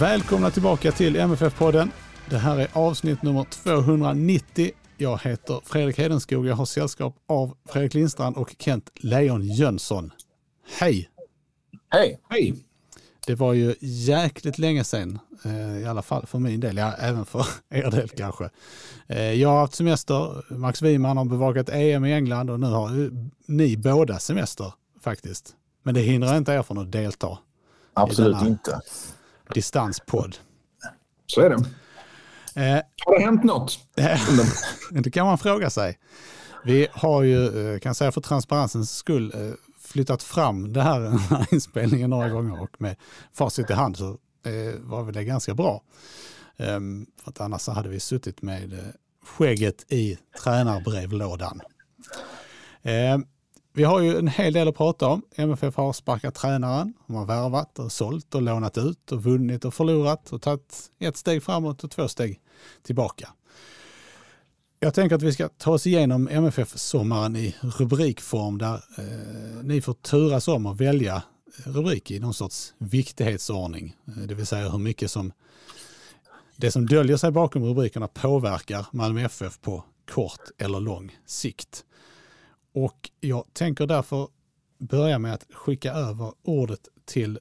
Välkomna tillbaka till MFF-podden. Det här är avsnitt nummer 290. Jag heter Fredrik Hedenskog. Jag har sällskap av Fredrik Lindstrand och Kent Leon Jönsson. Hej! Hej! Hej! Det var ju jäkligt länge sedan, eh, i alla fall för min del, ja, även för er del kanske. Eh, jag har haft semester, Max Wiman har bevakat EM i England och nu har ni båda semester faktiskt. Men det hindrar inte er från att delta. Absolut inte distanspodd. Så är det. Eh, har det hänt något? det kan man fråga sig. Vi har ju, eh, kan säga för transparensens skull, eh, flyttat fram det här, den här inspelningen några gånger och med facit i hand så eh, var väl det ganska bra. Um, för att annars hade vi suttit med skägget i tränarbrevlådan. Vi har ju en hel del att prata om. MFF har sparkat tränaren, de har värvat och sålt och lånat ut och vunnit och förlorat och tagit ett steg framåt och två steg tillbaka. Jag tänker att vi ska ta oss igenom MFF-sommaren i rubrikform där eh, ni får turas om att välja eh, rubrik i någon sorts viktighetsordning. Eh, det vill säga hur mycket som det som döljer sig bakom rubrikerna påverkar Malmö FF på kort eller lång sikt. Och jag tänker därför börja med att skicka över ordet till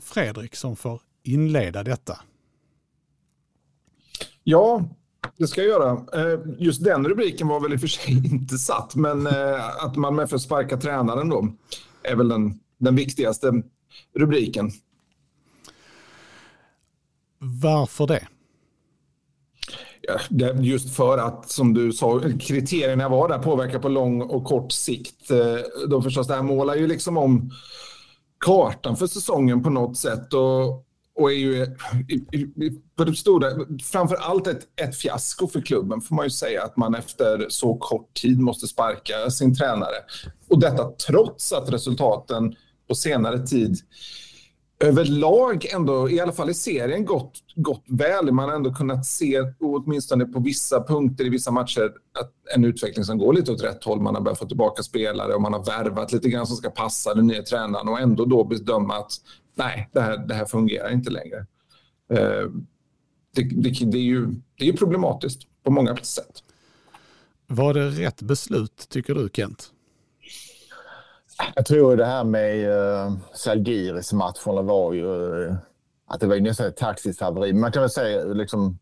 Fredrik som får inleda detta. Ja, det ska jag göra. Eh, just den rubriken var väl i och för sig inte satt, men eh, att man med för sparka tränaren då är väl den, den viktigaste rubriken. Varför det? Just för att, som du sa, kriterierna var där påverkar på lång och kort sikt. Eh, de förstås, det här målar ju liksom om kartan för säsongen på något sätt. Och, och är ju på det stora, framför allt ett, ett fiasko för klubben får man ju säga att man efter så kort tid måste sparka sin tränare. Och detta trots att resultaten på senare tid överlag ändå, i alla fall i serien, gått, gått väl. Man har ändå kunnat se, åtminstone på vissa punkter i vissa matcher, att en utveckling som går lite åt rätt håll. Man har börjat få tillbaka spelare och man har värvat lite grann som ska passa den nya tränaren och ändå då bedöma att nej, det här, det här fungerar inte längre. Eh, det, det, det, är ju, det är problematiskt på många sätt. Var det rätt beslut, tycker du, Kent? Jag tror det här med eh, uh, Salgiris matchen var ju uh, att det var ju nästan ett taktiskt haveri. Man kan väl säga liksom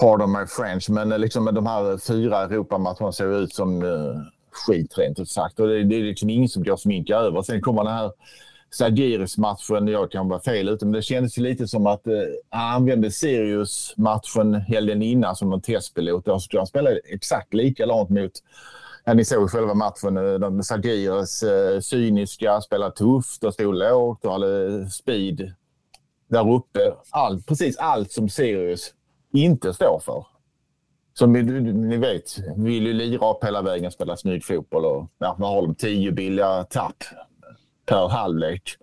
pardon my French, men uh, liksom de här fyra Europamatcherna såg ut som uh, skit rent ut sagt. Och det, det är liksom ingen som går sminka över. Sen kommer den här Salgiris-matchen, jag kan vara fel ute, men det kändes lite som att uh, han använde Sirius-matchen helgen innan som en testpilot. Och så skulle han spela exakt likadant mot Ja, ni såg själva matchen. Eh, de eh, cyniska, spelade tufft och stod lågt och hade eh, speed där uppe. Allt, precis allt som Sirius inte står för. Som ni, ni vet, vill ju lira upp hela vägen, spela snygg fotboll och ja, man har de? Tio billiga tapp per halvlek.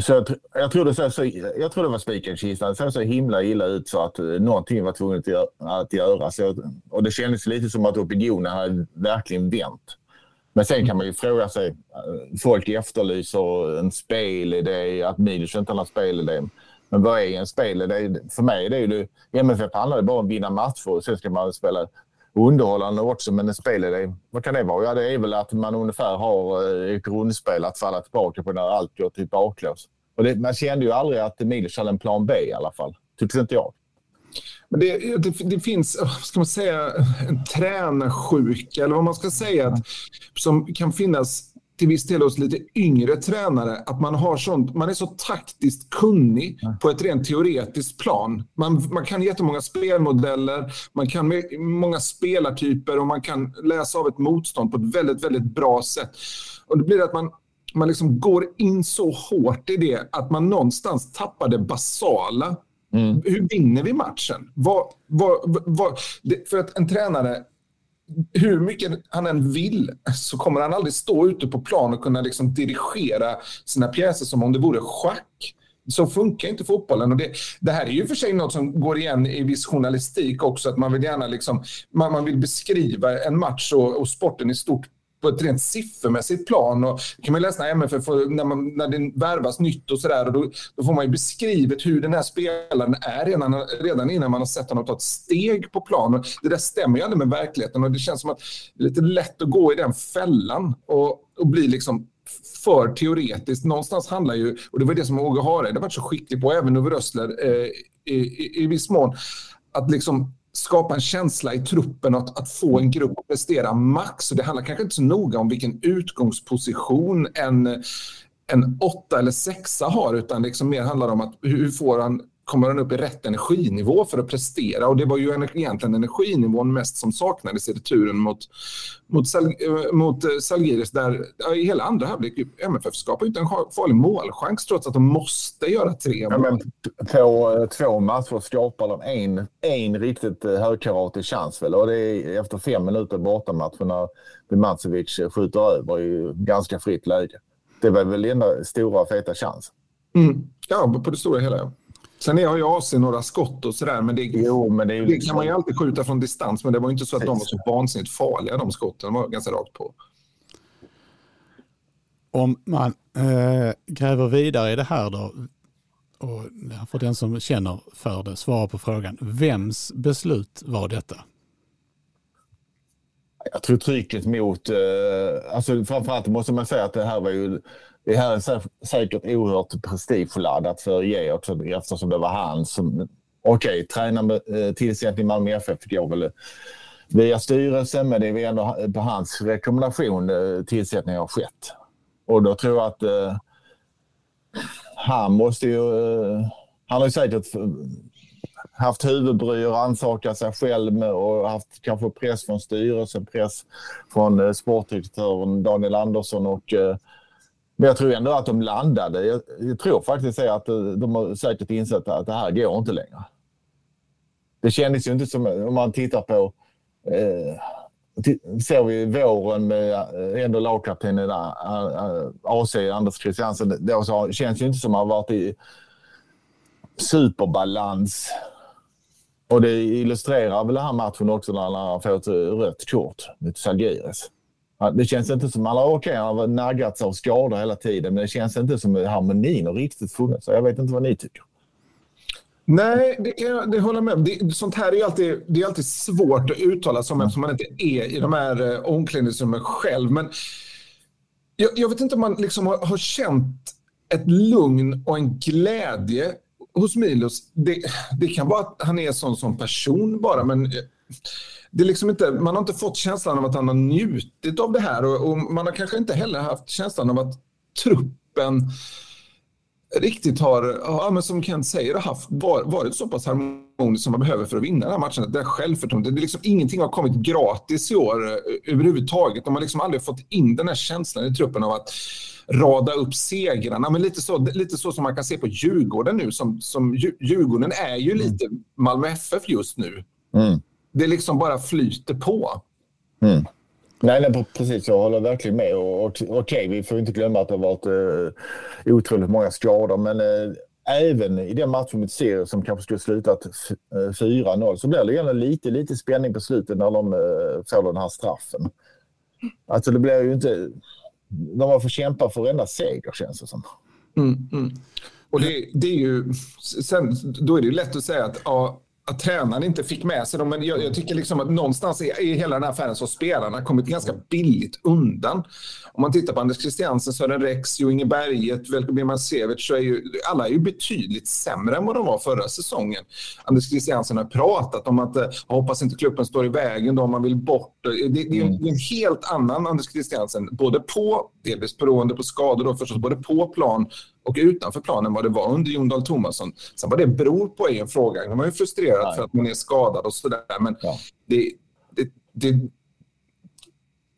Så jag, jag, tror det så, så, jag tror det var spiken i kistan. Det såg så himla illa ut så att uh, någonting var tvunget att göra. Så, och det kändes lite som att opinionen hade verkligen vänt. Men sen kan man ju fråga sig, eh, folk efterlyser en spelidé, att Milos inte har någon spelidé. Men vad är en spelidé? För mig är det ju, MFF handlar bara om att vinna matcher och sen ska man spela underhållande också, men en spelidé, vad kan det vara? Ja, det är väl att man ungefär har eh, ett grundspel att falla tillbaka på när allt går till baklås. Och det, man kände ju aldrig att Milos hade en plan B i alla fall. Tyckte inte jag. Men det, det, det, finns, eh, ska man säga, en tränarsjuka eller vad man ska säga, att, som kan finnas till viss del hos lite yngre tränare att man, har sånt, man är så taktiskt kunnig mm. på ett rent teoretiskt plan. Man, man kan jättemånga spelmodeller, man kan många spelartyper och man kan läsa av ett motstånd på ett väldigt, väldigt bra sätt. Och det blir att man, man liksom går in så hårt i det att man någonstans tappar det basala. Mm. Hur vinner vi matchen? Vad, vad, vad, för att en tränare hur mycket han än vill så kommer han aldrig stå ute på plan och kunna liksom dirigera sina pjäser som om det vore schack. Så funkar inte fotbollen. Och det, det här är ju för sig något som går igen i viss journalistik också, att man vill gärna liksom, man, man vill beskriva en match och, och sporten i stort på ett rent siffermässigt plan. Och kan man läsa MFF för, när, man, när det värvas nytt och sådär. Då, då får man ju beskrivet hur den här spelaren är redan, redan innan man har sett honom ta ett steg på plan. det där stämmer ju aldrig med verkligheten och det känns som att det är lite lätt att gå i den fällan och, och bli liksom för teoretiskt. Någonstans handlar ju, och det var det som Åge Hareide varit så skicklig på, även Ove Rössler eh, i, i, i viss mån, att liksom skapa en känsla i truppen att, att få en grupp att prestera max. Och det handlar kanske inte så noga om vilken utgångsposition en, en åtta eller sexa har, utan liksom mer handlar om att hur får han kommer han upp i rätt energinivå för att prestera. Och det var ju egentligen energinivån mest som saknades i returen mot, mot, Sal, eh, mot eh, Salgiris där i hela andra halvlek MFF skapar inte en farlig målchans trots att de måste göra tre mål. Ja, på eh, två matcher skapar de en, en riktigt högkaratig chans väl och det är efter fem minuter bortamatch när Bimacevic skjuter över i ganska fritt läge. Det var väl enda stora feta chans. Mm. Ja, på det stora hela ja. Sen har ju AC några skott och sådär, men det, jo, men det, det liksom... kan man ju alltid skjuta från distans. Men det var inte så att de var så vansinnigt farliga, de skotten. De var ganska rakt på. Om man äh, gräver vidare i det här då, och för den som känner för det, svara på frågan. Vems beslut var detta? Jag tror trycket mot, eh, alltså framförallt måste man säga att det här var ju det här är säkert oerhört prestigeladdat för Georg eftersom det var han som... Okej, okay, tränartillsättning eh, i Malmö FF går väl eh, via styrelsen men det är ändå på hans rekommendation eh, tillsättningen har skett. Och då tror jag att eh, han måste ju... Eh, han har ju säkert eh, haft huvudbry och rannsakat sig själv med och haft kanske press från styrelsen, press från eh, sportdirektören Daniel Andersson och eh, men jag tror ändå att de landade. Jag, jag tror faktiskt att eh, de har säkert insett att det här går inte längre. Det kändes ju inte som, om man tittar på, eh, ser vi våren med eh, ändå lagkaptenen eh, AC Anders Christiansen, då så känns ju inte som att han varit i superbalans. Och det illustrerar väl den här matchen också när han får ett rött kort mot Salgiris. Det känns inte som, alla okej, okay, han har naggats av skador hela tiden, men det känns inte som harmonin har riktigt funnits. Jag vet inte vad ni tycker. Nej, det kan jag det håller med det, Sånt här är alltid, det är alltid svårt att uttala sig om mm. eftersom man inte är i de här eh, omklädningsrummen själv. Men jag, jag, vet inte om man liksom har, har, känt ett lugn och en glädje hos Milos. Det, det kan vara att han är sån som person bara, men eh, det är liksom inte, man har inte fått känslan av att han har njutit av det här och, och man har kanske inte heller haft känslan av att truppen riktigt har, ja, men som Kent säger, haft, varit så pass harmonisk som man behöver för att vinna den här matchen. Det är självförtroendet, det är liksom, ingenting har kommit gratis i år eh, överhuvudtaget. De har liksom aldrig fått in den här känslan i truppen av att rada upp segrarna. Men lite så, lite så som man kan se på Djurgården nu. Som, som Djurgården är ju lite Malmö FF just nu. Mm det liksom bara flyter på. Mm. Nej, nej, precis. Jag håller verkligen med. Okej, okay, vi får inte glömma att det har varit eh, otroligt många skador, men eh, även i den matchen mot Sirius som kanske skulle slutat 4-0 eh, så blir det ändå lite, lite spänning på slutet när de eh, får den här straffen. Alltså det blir ju inte... De har fått kämpa för varenda seger känns det som. Mm, mm. Och det, det, är ju... Sen, då är det ju lätt att säga att ja, att tränaren inte fick med sig dem. Men jag, jag tycker liksom att någonstans i, i hela den här affären så har spelarna kommit ganska billigt undan. Om man tittar på Anders Christiansen, Sören Rex, Jo Inge Berget, Veljko Birmancevic så är ju alla är ju betydligt sämre än vad de var förra säsongen. Anders Christiansen har pratat om att eh, hoppas inte klubben står i vägen då om man vill bort. Det, det, det, är en, det är en helt annan Anders Christiansen, både på, delvis beroende på skador då förstås, både på plan och utanför planen vad det var under Jon Dahl Tomasson. Sen vad det beror på är en fråga. De är ju frustrerad Nej. för att man är skadad och sådär. Men ja. det, det,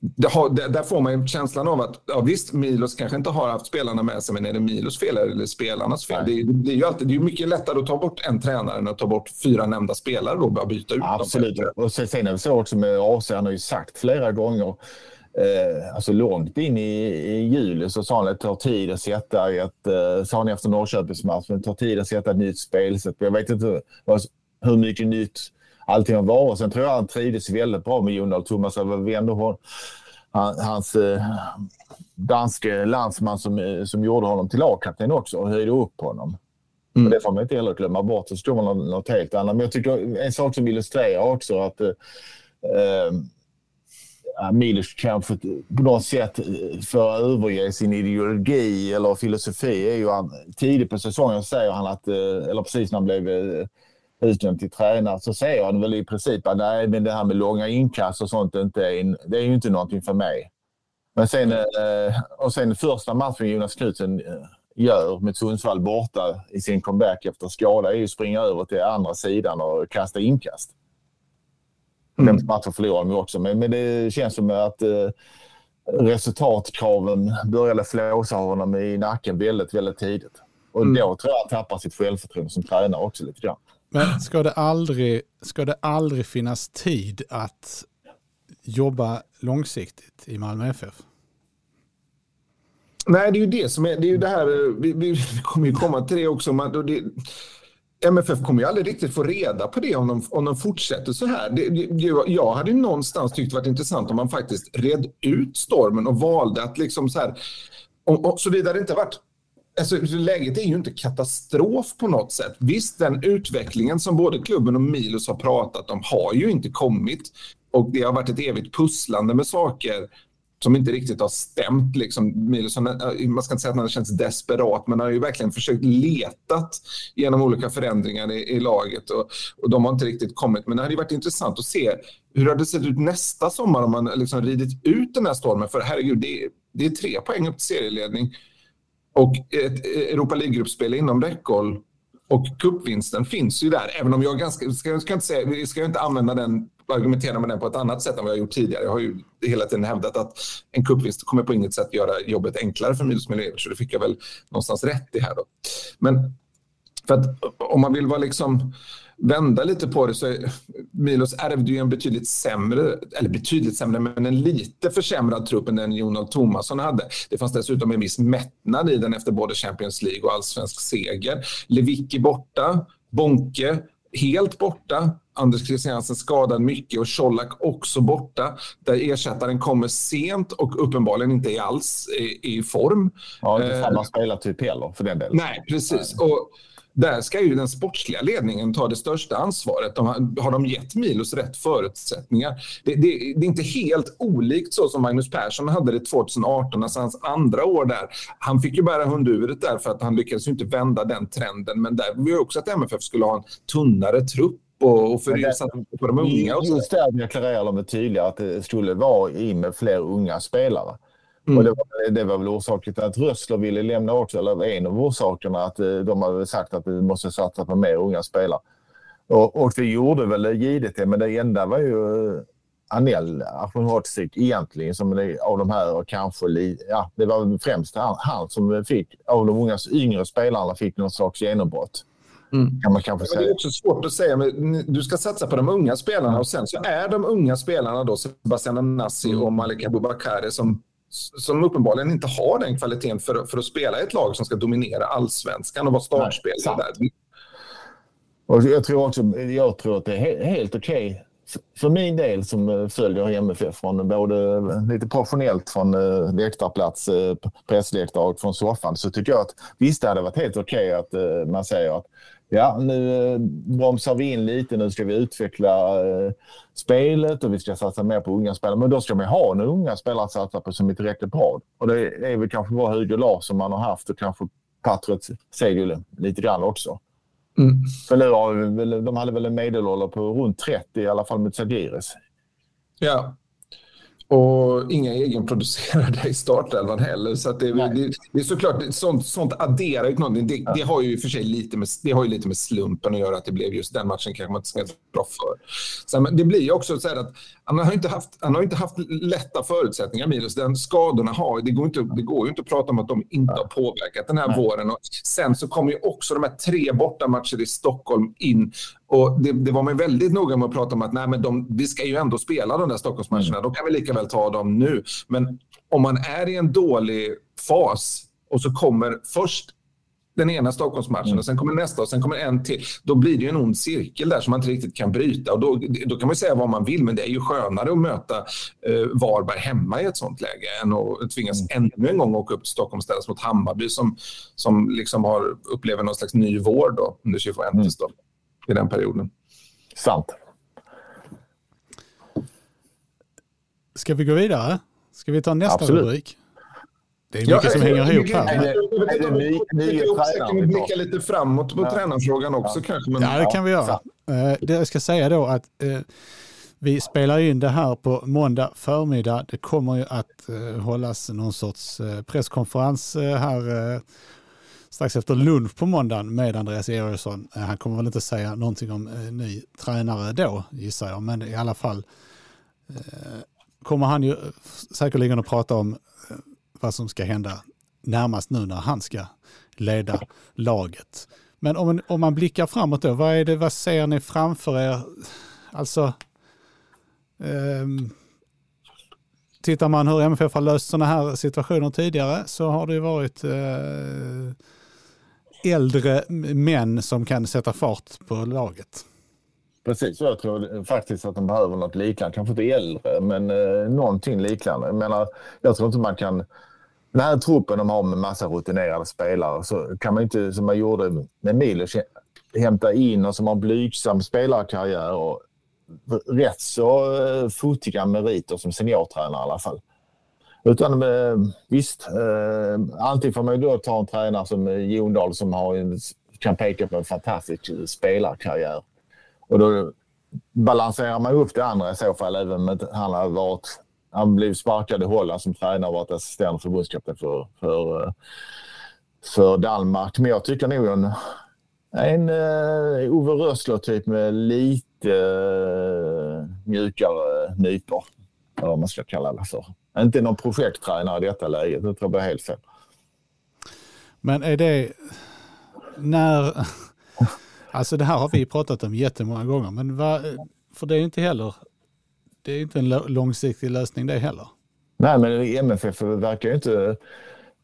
det, har, där får man ju känslan av att ja, visst, Milos kanske inte har haft spelarna med sig, men är det Milos fel eller spelarnas fel? Det, det, är ju alltid, det är mycket lättare att ta bort en tränare än att ta bort fyra nämnda spelare och byta ut Absolut. dem. Absolut, och sen är det så också med AC, han har ju sagt flera gånger eh, alltså långt in i, i juli så sa han att det tar tid att sätta ett, eh, sa han efter Norrköpingsmatchen, det tar tid att sätta ett nytt spelsätt. Jag vet inte hur mycket nytt allting har varit. Sen tror jag han trivdes väldigt bra med Jon Dahl Thomas. Ändå han, hans eh, danske landsman som, som gjorde honom till lagkapten också och höjde upp honom. Mm. Det får man inte heller glömma bort. Så står man något, något helt annat. Men jag tycker en sak som illustrerar också att eh, eh Milos kanske på något sätt eh, för att överge sin ideologi eller filosofi är ju han, tidigt på säsongen säger han att, eh, eller precis när han blev eh, utnämnd till tränare, så säger han väl i princip att nej, men det här med långa inkast och sånt inte är, det är ju inte någonting för mig. Men sen, och sen första matchen Jonas Knutsen gör med Sundsvall borta i sin comeback efter skada är ju att springa över till andra sidan och kasta inkast. Mm. Den matchen förlorade de också, men, men det känns som att eh, resultatkraven började flåsa honom i nacken väldigt, väldigt tidigt. Och mm. då tror jag han tappar sitt självförtroende som tränare också lite grann. Men ska det aldrig, ska det aldrig finnas tid att jobba långsiktigt i Malmö FF? Nej, det är ju det som är, det är ju det här, vi, vi kommer ju komma till det också, man, det, MFF kommer ju aldrig riktigt få reda på det om de, om de fortsätter så här. Det, det, jag hade någonstans tyckt det varit intressant om man faktiskt red ut stormen och valde att liksom så här, och, och såvida det inte varit Alltså, läget är ju inte katastrof på något sätt. Visst, den utvecklingen som både klubben och Milos har pratat om har ju inte kommit. Och det har varit ett evigt pusslande med saker som inte riktigt har stämt. Liksom. Milosson, eh, man ska inte säga att han har känts desperat, men han har ju verkligen försökt letat genom olika förändringar i, i laget och, och, de har inte riktigt kommit. Men det hade varit intressant att se hur det hade sett ut nästa sommar om man liksom ridit ut den här stormen. För herregud, det är, det är tre poäng upp till serieledning och ett eh, Europa League-gruppspel inom räckhåll och kuppvinsten finns ju där, även om jag ganska, ska, ska inte säga, ska inte använda den argumentera med den på ett annat sätt än vad jag gjort tidigare. Jag har ju hela tiden hävdat att en kuppvinst kommer på inget sätt göra jobbet enklare för Milos Milojevic, så det fick jag väl någonstans rätt i här då. Men för att om man vill vara liksom vända lite på det så är Milos ärvde ju en betydligt sämre, eller betydligt sämre, men en lite försämrad trupp än den Jonald Thomasson hade. Det fanns dessutom en viss mättnad i den efter både Champions League och allsvensk seger. Lewicki borta, Bonke helt borta. Anders Christiansen skadad mycket och Colak också borta. Där ersättaren kommer sent och uppenbarligen inte alls i, i form. Ja, inte samma eh, spelartyp heller för den delen. Nej, precis. Och där ska ju den sportsliga ledningen ta det största ansvaret. De har, har de gett Milos rätt förutsättningar? Det, det, det, är inte helt olikt så som Magnus Persson hade det 2018, alltså hans andra år där. Han fick ju bära hundhuvudet där för att han lyckades ju inte vända den trenden. Men där var ju också att MFF skulle ha en tunnare trupp och, och för på de unga. Och så. Just där deklarerade de tydligare att det skulle vara in med fler unga spelare. Mm. Och det, var, det var väl orsaken till att Rössler ville lämna också, eller en av orsakerna att eh, de hade sagt att vi måste satsa på mer unga spelare. Och, och det gjorde väl det, men det enda var ju eh, Anel Ahmedhodzic egentligen som det, av de här och kanske ja, det var främst han, han, som fick av de unga yngre spelarna fick någon slags genombrott. Mm. Kan man kanske säga. Det är också svårt att säga, men du ska satsa på de unga spelarna och sen så är de unga spelarna då Sebastian Anassi och Malik Abubakari som som uppenbarligen inte har den kvaliteten för, för att spela i ett lag som ska dominera allsvenskan och vara startspelare där. Och jag tror också jag tror att det är helt okej okay. för min del som eh, följer MFF från både lite professionellt från eh, läktarplats, eh, pressläktare och från soffan så tycker jag att visst det hade varit helt okej okay att man säger att ja, nu eh, bromsar vi in lite. Nu ska vi utveckla eh, spelet och vi ska satsa mer på unga spelare. Men då ska man ha en unga spelare att satsa på som är tillräckligt bra. Och det är väl kanske bara Hugo Larsson man har haft och kanske Patrik Segulen lite grann också. Mm. För nu har vi, de hade väl en medelålder på runt 30 i alla fall med Zagiris. Ja, och inga egenproducerade i startelvan heller. Så det, det, det, är såklart, sånt, sånt adderar ju någonting. Det, ja. det, har ju för sig lite med, det har ju lite med slumpen att göra att det blev just den matchen kanske man inte ska bra för. Sen, det blir ju också så att han har inte haft, han har inte haft lätta förutsättningar, Milos. Den skadorna har, det går, inte, det går ju inte att prata om att de inte har påverkat den här Nej. våren. Och sen så kommer ju också de här tre bortamatcher i Stockholm in och det, det, var man väldigt noga med att prata om att nej, men de, vi ska ju ändå spela de där Stockholmsmatcherna. Mm. Då kan vi lika väl ta dem nu. Men om man är i en dålig fas och så kommer först den ena Stockholmsmatchen mm. och sen kommer nästa och sen kommer en till. Då blir det ju en ond cirkel där som man inte riktigt kan bryta. Och då, då kan man säga vad man vill, men det är ju skönare att möta eh, Varberg hemma i ett sånt läge än att tvingas mm. ännu en gång åka upp till Stockholm och ställas mot Hammarby som, som liksom har, upplever någon slags ny vård då, under Cifuentes. Mm i den perioden. Sant. Ska vi gå vidare? Ska vi ta nästa Absolut. rubrik? Det är mycket ja, som hänger ihop här. Kan vi blicka lite framåt på ja. tränarfrågan också ja. kanske? Men... Ja, det kan vi göra. Det jag ska säga då att vi spelar in det här på måndag förmiddag. Det kommer ju att hållas någon sorts presskonferens här strax efter lunch på måndagen med Andreas Georgsson. Eh, han kommer väl inte säga någonting om eh, ny tränare då gissar jag, men i alla fall eh, kommer han ju säkerligen att prata om vad som ska hända närmast nu när han ska leda laget. Men om, om man blickar framåt då, vad, är det, vad ser ni framför er? Alltså, um, tittar man hur MFF har löst sådana här situationer tidigare så har det ju varit uh, äldre män som kan sätta fart på laget. Precis, jag tror faktiskt att de behöver något liknande. Kanske inte äldre, men eh, någonting liknande. Jag, menar, jag tror inte man kan... Den här truppen de har med massa rutinerade spelare så kan man inte, som man gjorde med Milos, hämta in och som har blygsam spelarkarriär och rätt så eh, fotiga meriter som seniortränare i alla fall. Utan eh, visst, eh, får man ju då ta en tränare som eh, Jon Dahl som har en, kan peka på en fantastisk spelarkarriär. Och då balanserar man upp det andra i så fall, även om han har varit han blev sparkad i Holland som tränare och varit assisterande förbundskapten för, för, eh, för Danmark. Men jag tycker nog en, en uh, Ove Rössler-typ med lite uh, mjukare nypor. Eller vad man ska kalla det för. Inte någon projekttränare i detta läget. Det tror jag helt fel. Men är det när... Alltså det här har vi pratat om jättemånga gånger, men vad, för det är inte heller det är inte en långsiktig lösning det heller. Nej, men MFF verkar ju inte...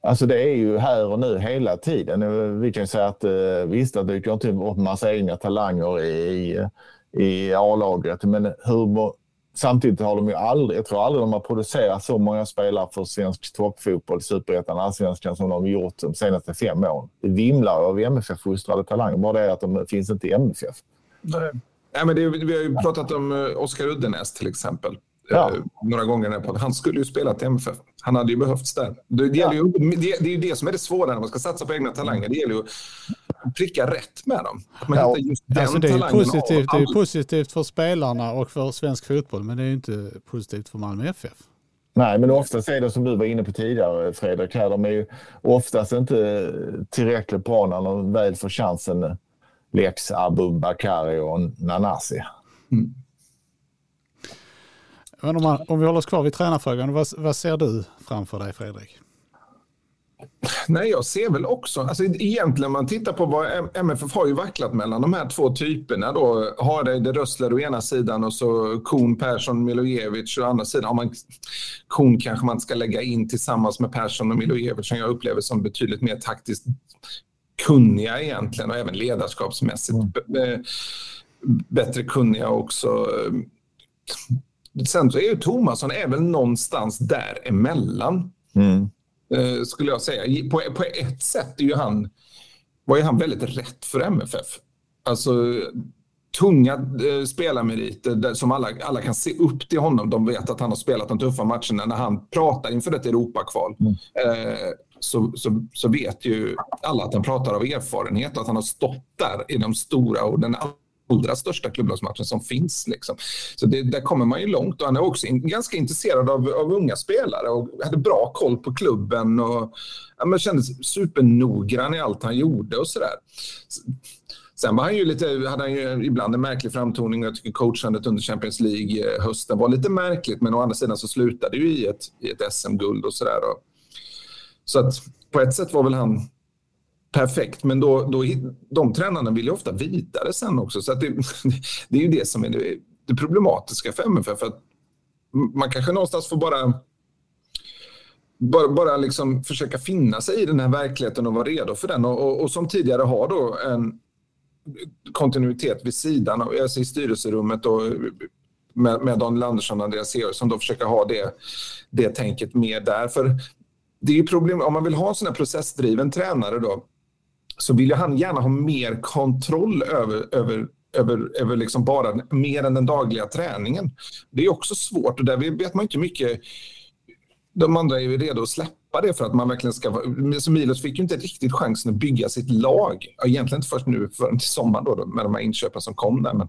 Alltså det är ju här och nu hela tiden. Vi kan säga att eh, visst, det dyker inte upp massa egna talanger i, i A-laget, men hur, Samtidigt har de ju aldrig, jag tror aldrig de har producerat så många spelare för svensk toppfotboll, superettan, allsvenskan som de har gjort de senaste fem åren. Det vimlar av MFF-fostrade talanger, bara det att de finns inte i MFF. Nej. Nej, men det, vi har ju pratat om uh, Oskar Uddenäs till exempel. Ja. Uh, några gånger när på. Han skulle ju spela till MFF. Han hade ju behövts där. Det, det, ja. ju, det, det är ju det som är det svåra när man ska satsa på egna talanger. Det gäller ju pricka rätt med dem. Att man ja. just den alltså det, är positivt, det är positivt för spelarna och för svensk fotboll, men det är inte positivt för Malmö FF. Nej, men oftast är det som du var inne på tidigare Fredrik, här, de är ju oftast inte tillräckligt bra när de väl får chansen. Lex, Abu Bakari och Nanasi. Mm. Men om, man, om vi håller oss kvar vid tränarfrågan, vad, vad ser du framför dig Fredrik? Nej, jag ser väl också, alltså egentligen man tittar på vad MFF har ju vacklat mellan de här två typerna då. Hareide, Rössler å ena sidan och så Kon, Persson, Milojevic å andra sidan. Om man, Kon kanske man ska lägga in tillsammans med Persson och Milojevic som jag upplever som betydligt mer taktiskt kunniga egentligen och även ledarskapsmässigt mm. bättre kunniga också. Sen så är ju Tomasson är väl någonstans däremellan. Mm. Eh, skulle jag säga. På, på ett sätt är ju han, var ju han väldigt rätt för MFF. Alltså tunga eh, spelarmeriter som alla, alla kan se upp till honom. De vet att han har spelat de tuffa matcherna. När han pratar inför ett Europakval mm. eh, så, så, så vet ju alla att han pratar av erfarenhet och att han har stått där i de stora och den allra största klubblagsmatchen som finns. Liksom. Så det, där kommer man ju långt och han är också in, ganska intresserad av, av unga spelare och hade bra koll på klubben och ja, men kändes supernoggrann i allt han gjorde och sådär. Sen var han ju lite, hade han ju ibland en märklig framtoning. och Jag tycker coachandet under Champions League-hösten eh, var lite märkligt, men å andra sidan så slutade ju i ett, i ett SM-guld och sådär. Så att på ett sätt var väl han perfekt, men då, då, de tränarna vill ju ofta vidare sen också. Så att det, det är ju det som är det, det problematiska för MFF. För att man kanske någonstans får bara bara, bara liksom försöka finna sig i den här verkligheten och vara redo för den. Och, och, och som tidigare har då en kontinuitet vid sidan av, alltså i styrelserummet och med, med Daniel Andersson och Andreas Seger som då försöker ha det, det tänket med där. För det är ju problem, om man vill ha en sån här processdriven tränare då så vill ju han gärna ha mer kontroll över, över, över, över liksom bara mer än den dagliga träningen. Det är också svårt och där vet man inte mycket. De andra är ju redo att släppa det för att man verkligen ska... Så Milos fick ju inte riktigt chansen att bygga sitt lag. Egentligen inte först nu förrän till sommaren då, med de här inköpen som kom där. Men...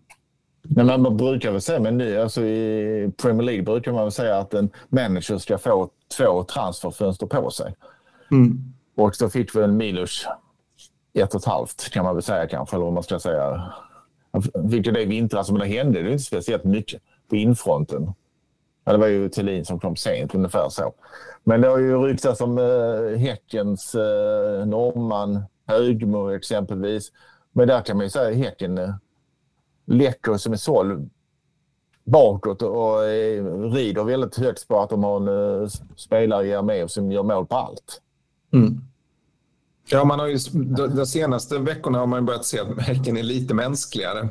Men man brukar väl säga, men nu, alltså i Premier League brukar man väl säga att en manager ska få två transferfönster på sig. Mm. Och så fick väl Milos ett och ett halvt kan man väl säga kanske, eller vad man ska säga. Han fick ju det i vintras, men det hände det inte speciellt mycket på infronten. Ja, det var ju Thelin som kom sent, ungefär så. Men det har ju ryktats om eh, Häckens eh, norrman Högmo exempelvis. Men där kan man ju säga att Häcken eh, läcker som en såld bakåt och eh, rider väldigt högt på att de har en eh, spelare i Jeremejeff som gör mål på allt. Mm. Ja, man har ju, de senaste veckorna har man börjat se att Häcken är lite mänskligare.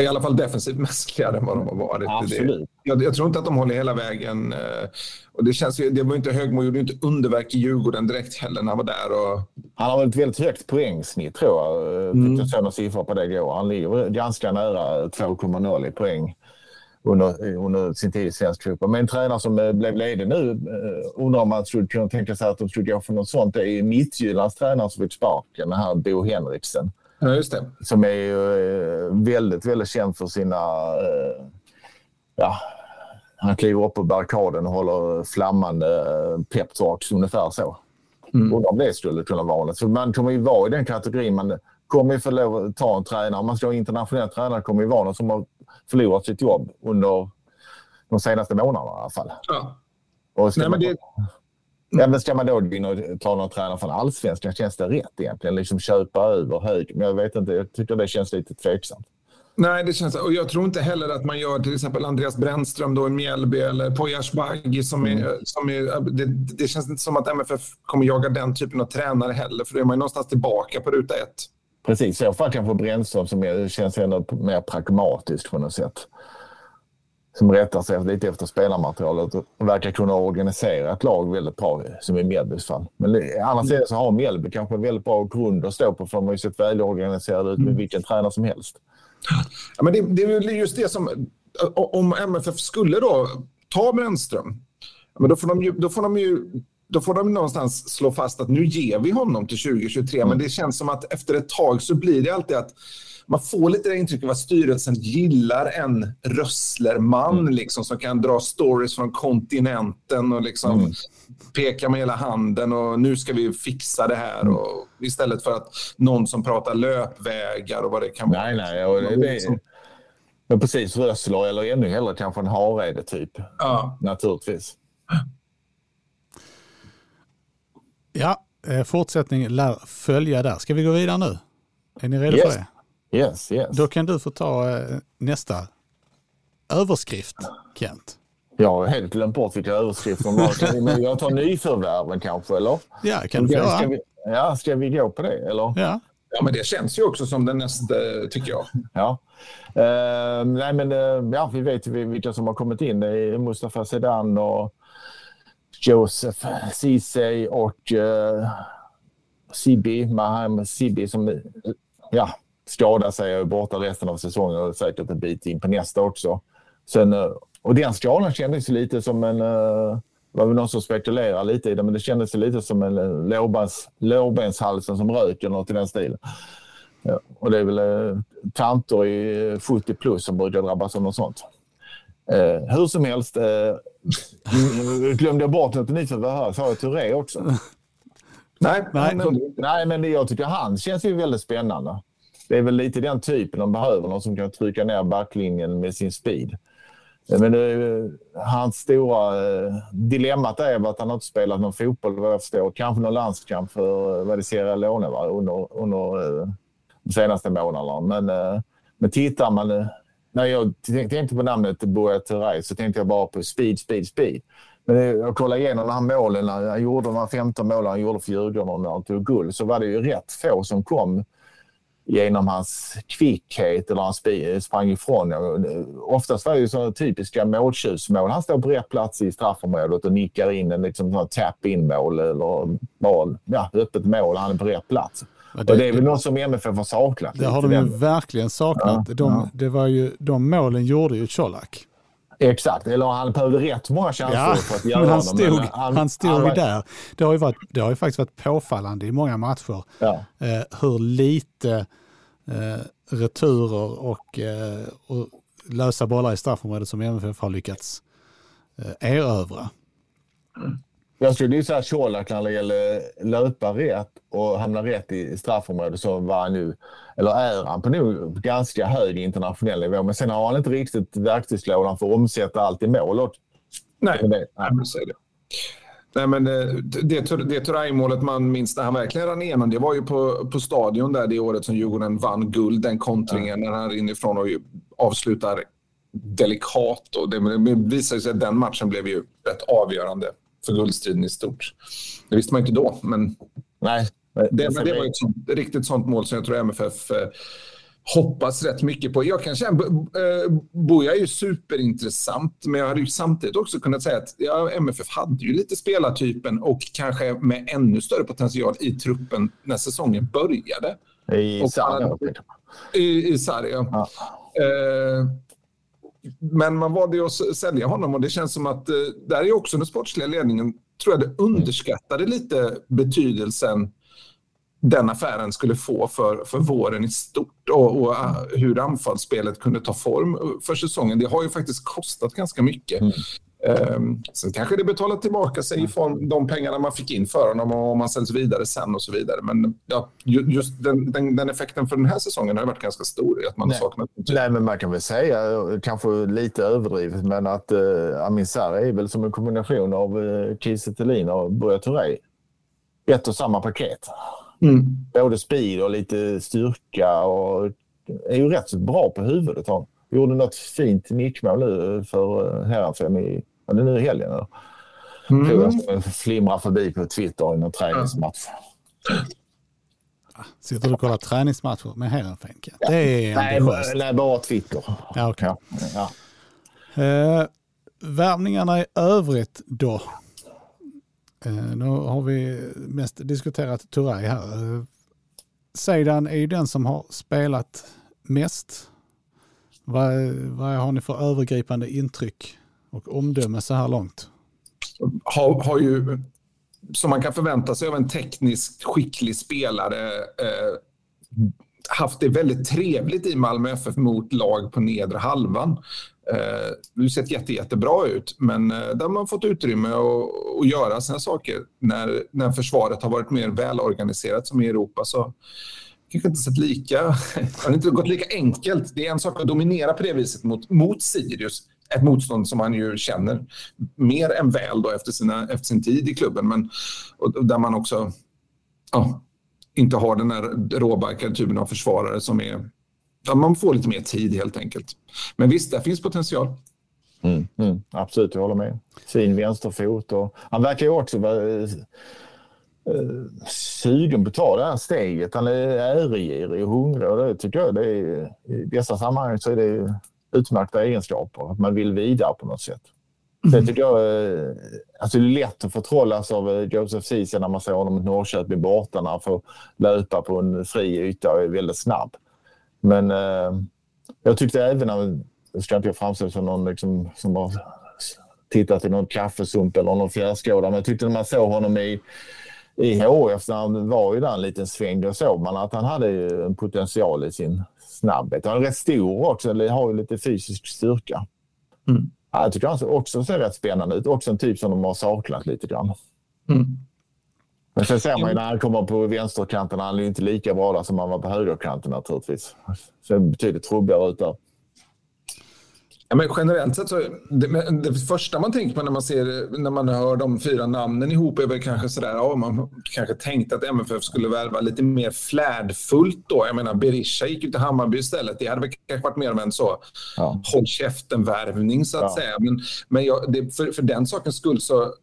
I alla fall defensivt mänskligare än vad de har varit. Absolut. Jag, jag, tror inte att de håller hela vägen. Eh, och det känns ju, det var inte Högmo gjorde inte underverk i Djurgården direkt heller när han var där. Och... Han har väl ett väldigt högt poängsnitt tror jag. Eh, mm. Jag såg några siffror på det igår. Han ligger ganska nära 2,0 i poäng under, under sin tid i svensk fotboll. Men en tränare som eh, blev ledig nu eh, undrar om man skulle kunna tänka sig att de skulle gå för något sånt. Det är Midtjyllands tränare som fick sparken, den här Bo Henriksen. Ja, just det. Som är ju eh, väldigt, väldigt känd för sina... Ja, han kliver upp på barrikaden och håller flammande peptalks ungefär så. Mm. Undrar om det skulle kunna vara något. För man kommer ju vara i den kategorin. Man kommer ju få lov att ta en tränare. Om man ska ha internationell tränare kommer ju vara någon som har förlorat sitt jobb under de senaste månaderna i alla fall. Ja. Och ska, Nej, man, det... ja, ska man då gå in och ta någon tränare från allsvenskan, känns det rätt egentligen? Liksom köpa över hög. Men jag vet inte, jag tycker det känns lite tveksamt. Nej, det känns och jag tror inte heller att man gör till exempel Andreas Brännström då i Mjällby eller Poya Asbaghi som, är, mm. som är, det, det, känns inte som att MFF kommer jaga den typen av tränare heller, för då är man ju någonstans tillbaka på ruta ett. Precis, i så fall kanske Brännström som är, känns ändå mer pragmatisk på något sätt. Som rättar sig lite efter spelarmaterialet och verkar kunna organisera ett lag väldigt bra, som i Mjällbys fall. Men annars mm. så har Mjällby kanske en väldigt bra grund att stå på, för de har ju sett välorganiserade ut med mm. vilken tränare som helst. Ja, men det, det är just det som, om MFF skulle då ta Brännström, men då får de ju, då får de ju då får de någonstans slå fast att nu ger vi honom till 2023. Mm. Men det känns som att efter ett tag så blir det alltid att man får lite det intrycket att styrelsen gillar en rösslerman mm. liksom, som kan dra stories från kontinenten och liksom mm. peka med hela handen och nu ska vi fixa det här. Mm. Och, istället för att någon som pratar löpvägar och vad det kan vara. Nej, nej. Och det, det, liksom- men precis, Rössler eller ännu hellre kanske en Harede typ. Ja. Naturligtvis. Ja, eh, fortsättning lär följa där. Ska vi gå vidare nu? Är ni redo yes. för det? Yes, yes. Då kan du få ta eh, nästa överskrift, Kent. Jag har helt glömt bort vilka överskrifter var. jag tar nyförvärven kanske, eller? Ja, kan du få göra. Ska vi, ja, ska vi gå på det, eller? Ja. Ja, men det känns ju också som den nästa, tycker jag. Ja. Uh, nej, men uh, ja, vi vet vilka som har kommit in. Det är Mustafa Sedan och Joseph Ceesay och eh, uh, Sibi, Maham Sibi som ja, skadar sig och är borta resten av säsongen och säkert en bit in på nästa också. Sen, eh, och den skadan kändes lite som en... Det var väl någon som spekulerade lite i det, men det kändes lite som en lårbens, lårbenshalsen som rök eller något i den stilen. Ja, och det är väl tanter i 70 plus som brukar drabbas av något sånt. Eh, hur som helst, eh, glömde jag bort något får höra. Sa jag Touré också? Nej, nej, nej, men jag tycker han känns ju väldigt spännande. Det är väl lite den typen de behöver, någon som kan trycka ner backlinjen med sin speed. Eh, men det, hans stora eh, dilemmat är att han inte spelat någon fotboll vad jag förstår. Kanske någon landskamp för vad det Sierra Leone va? under, under eh, de senaste månaderna. Men, men tittar man... När jag tänkte på namnet Buya Turay så tänkte jag bara på speed, speed, speed. Men jag kollade igenom de här målen. Han gjorde de här 15 målen han gjorde för Djurgården när han tog guld så var det ju rätt få som kom genom hans kvickhet eller han sprang ifrån. Oftast var det ju sådana typiska måltjusmål. Han står på rätt plats i straffområdet och nickar in en liksom tap-in-mål eller mål. Ja, öppet mål. Han är på rätt plats. Ja, det, och det är väl något som MFF har saknat. Det har de ju verkligen saknat. Ja, de, ja. Det var ju, de målen gjorde ju Colak. Exakt, eller han behövde rätt många chanser ja, för att göra men han stod, dem. Han, han stod han var... där. Det har, ju varit, det har ju faktiskt varit påfallande i många matcher ja. eh, hur lite eh, returer och, eh, och lösa bollar i straffområdet som MFF har lyckats eh, erövra. Jag skulle ju säga Colak när det gäller löpa rätt och hamna rätt i straffområdet så var han nu, eller är han på nog ganska hög internationell nivå. Men sen har han inte riktigt verktygslådan för att omsätta allt i mål. Nej, det, nej. det. Nej, men eh, det, det Turay-målet man minns när han verkligen rann igenom, det var ju på, på stadion där det året som Djurgården vann guld, den kontringen ja. när han inifrån och avslutar delikat. Och det, det visade sig att den matchen blev ju rätt avgörande för guldstriden i stort. Det visste man inte då, men Nej, det, det, det var ett sånt, riktigt sånt mål som jag tror MFF eh, hoppas rätt mycket på. Jag kan känna, eh, Boja är ju superintressant, men jag hade ju samtidigt också kunnat säga att ja, MFF hade ju lite spelartypen och kanske med ännu större potential i truppen när säsongen började. I Sarri? I, i Sarri, ja. ja. Eh, men man valde ju att sälja honom och det känns som att eh, där är också den sportsliga ledningen, tror jag det underskattade lite betydelsen den affären skulle få för, för våren i stort och, och eh, hur anfallsspelet kunde ta form för säsongen. Det har ju faktiskt kostat ganska mycket. Mm. Um, sen kanske det betalar tillbaka sig i form de pengarna man fick in för honom och om man säljs vidare sen och så vidare. Men ja, just den, den, den, effekten för den här säsongen har varit ganska stor. Att man Nej. saknat Nej, men man kan väl säga, kanske lite överdrivet, men att uh, Amin Sarri är väl som en kombination av uh, Kiese och Buya Touré. Ett och samma paket. Mm. Både speed och lite styrka och är ju rätt så bra på huvudet. Han gjorde något fint nickmål nu för Herrenfem i, var det nu i helgen? Eller? Mm. Jag flimrar förbi på Twitter i någon träningsmatch. Sitter du och kollar träningsmatcher med Herrenfen? Ja. Det är nej, nej, bara Twitter. Ja, okay. ja. Eh, värvningarna i övrigt då? Eh, nu har vi mest diskuterat Turay här. Eh, Seidan är ju den som har spelat mest. Vad, vad har ni för övergripande intryck och omdöme så här långt? Har, har ju, som man kan förvänta sig av en tekniskt skicklig spelare, eh, haft det väldigt trevligt i Malmö FF mot lag på nedre halvan. Eh, det har sett jätte, jättebra ut, men eh, där har man fått utrymme att, att göra sina saker. När, när försvaret har varit mer välorganiserat som i Europa så kanske inte sett lika, har inte gått lika enkelt. Det är en sak att dominera på det viset mot, mot Sirius, ett motstånd som han ju känner mer än väl då efter, sina, efter sin tid i klubben, men och, där man också ja, inte har den här råbarkade typen av försvarare som är... Man får lite mer tid helt enkelt. Men visst, där finns potential. Mm, mm, absolut, jag håller med. Fin vänsterfot och han verkar ju också vara sugen på att ta det här steget. Han är äregirig och hungrig och det tycker jag det är, i dessa sammanhang så är det utmärkta egenskaper. Att man vill vidare på något sätt. Det tycker jag eh, alltså det är lätt att förtrollas av eh, Joseph Ceesay när man ser honom mot Norrköping borta när han får löpa på en fri yta och är väldigt snabb. Men eh, jag tyckte även, jag ska inte framstå som någon liksom, som har tittat i någon kaffesump eller någon fjärrskådare, men jag tyckte när man såg honom i i HF när han var ju där en liten sväng, då såg man att han hade en potential i sin snabbhet. Han är rätt stor också, eller har ju lite fysisk styrka. Mm. Ja, jag tycker han också ser rätt spännande ut. Också en typ som de har saknat lite grann. Mm. Men sen ser man ju när han kommer på vänsterkanten, han är inte lika bra där som han var på högerkanten naturligtvis. Ser betydligt trubbigare ut där. Ja, men generellt sett så, det, det, första man tänker på när man, ser, när man hör de fyra namnen ihop är väl kanske sådär, ja, man kanske tänkte att MFF skulle värva lite mer flärdfullt då. Jag menar, Berisha gick ju till Hammarby istället. Det hade väl kanske varit mer av en så ja. håll käften-värvning så att ja. säga. Men, men jag, det, för, för den sakens skull så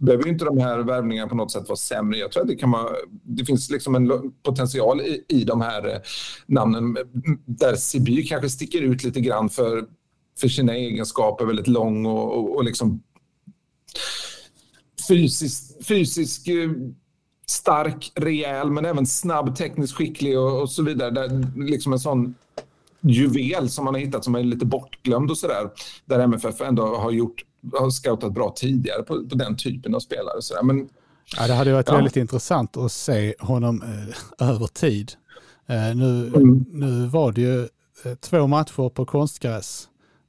behöver inte de här värvningarna på något sätt vara sämre. Jag tror att det, kan vara, det finns liksom en potential i, i de här eh, namnen där Siby kanske sticker ut lite grann för för sina egenskaper, väldigt lång och, och, och liksom fysisk, fysisk eh, stark, rejäl, men även snabb, tekniskt skicklig och, och så vidare. Där, liksom en sån juvel som man har hittat som är lite bortglömd och sådär. Där MFF ändå har gjort, har scoutat bra tidigare på, på den typen av spelare. Så Men, ja, det hade varit ja. väldigt intressant att se honom eh, över tid. Eh, nu, mm. nu var det ju eh, två matcher på konstgräs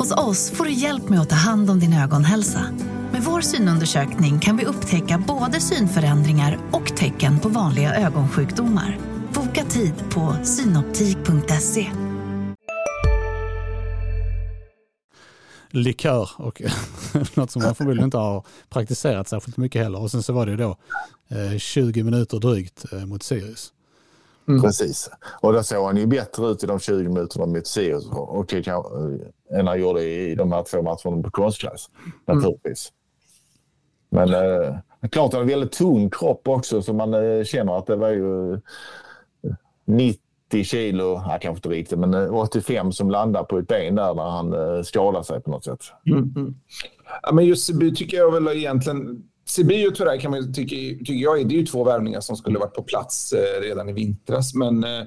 Hos oss får du hjälp med att ta hand om din ögonhälsa. Med vår synundersökning kan vi upptäcka både synförändringar och tecken på vanliga ögonsjukdomar. Boka tid på synoptik.se. Likör och något som man förmodligen inte har praktiserat särskilt mycket heller. Och sen så var det då eh, 20 minuter drygt eh, mot Sirius. Mm. Precis. Och då såg han ju bättre ut i de 20 minuterna mot Sirius och, än han gjorde i de här två matcherna på konstgräs. Naturligtvis. Mm. Men eh, klart han har en väldigt tung kropp också så man eh, känner att det var ju 90 eh, kilo, ja, kanske inte riktigt, men 85 eh, som landar på ett ben där när han eh, skadar sig på något sätt. Mm. Mm. Ja, men just tycker jag väl egentligen Sibi och Turay kan man tycka, tycker jag, det är ju två värvningar som skulle varit på plats eh, redan i vintras. Men eh,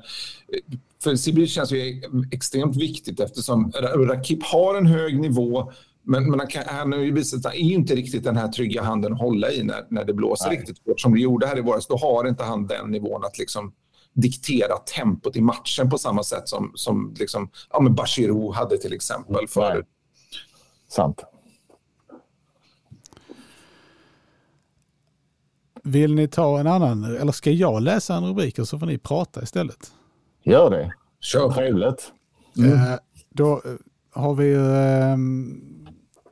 för Sibi känns ju extremt viktigt eftersom Rakip har en hög nivå men, men han, kan, han har ju visat att han är inte riktigt den här trygga handen att hålla i när, när det blåser Nej. riktigt hårt som det gjorde här i våras. Då har inte han den nivån att liksom diktera tempot i matchen på samma sätt som, som liksom, ja, men Bashirou hade till exempel förut. Sant. Vill ni ta en annan, eller ska jag läsa en rubrik och så får ni prata istället? Gör det. Kör. Trevligt. Mm. Eh, då eh, har vi ju, eh,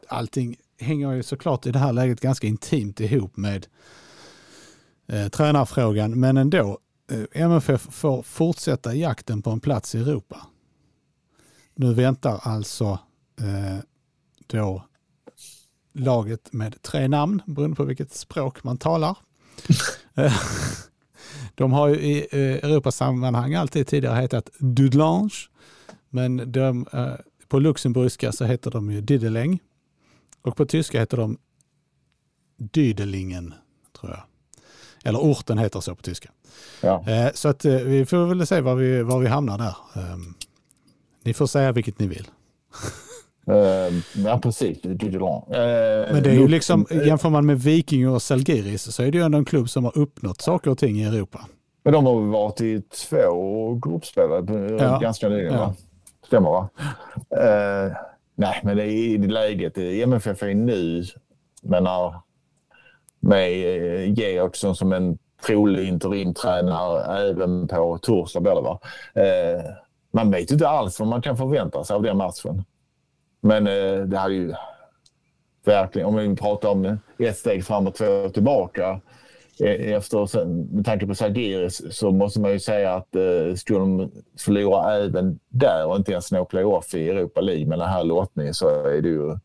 allting hänger ju såklart i det här läget ganska intimt ihop med eh, tränarfrågan, men ändå. Eh, MFF får fortsätta jakten på en plats i Europa. Nu väntar alltså eh, då laget med tre namn, beroende på vilket språk man talar. de har ju i eh, Europasammanhang alltid tidigare hetat Dudlange, men de, eh, på luxemburgska så heter de ju Dideling och på tyska heter de Dydelingen, tror jag. Eller orten heter så på tyska. Ja. Eh, så att vi får väl se var vi, var vi hamnar där. Ehm, ni får säga vilket ni vill. Uh, ja, precis. Uh, Men det är ju liksom, jämför man med Viking och Salgiris så är det ju ändå en klubb som har uppnått saker och ting i Europa. Men de har varit i två gruppspelare ja. ganska nyligen, ja. va? Stämmer va? Uh, nej, men det är i läget MFF är nu, menar med Georgsson som en trolig interimtränare även på torsdag blir det va? Uh, man vet inte alls vad man kan förvänta sig av den matchen. Men eh, det hade ju... verkligen, om vi pratar om ett steg fram eh, och två tillbaka. Efter, med tanke på Sagiris så måste man ju säga att eh, skulle de förlora även där och inte ens nå playoff i Europa League med den här lottningen så är det ju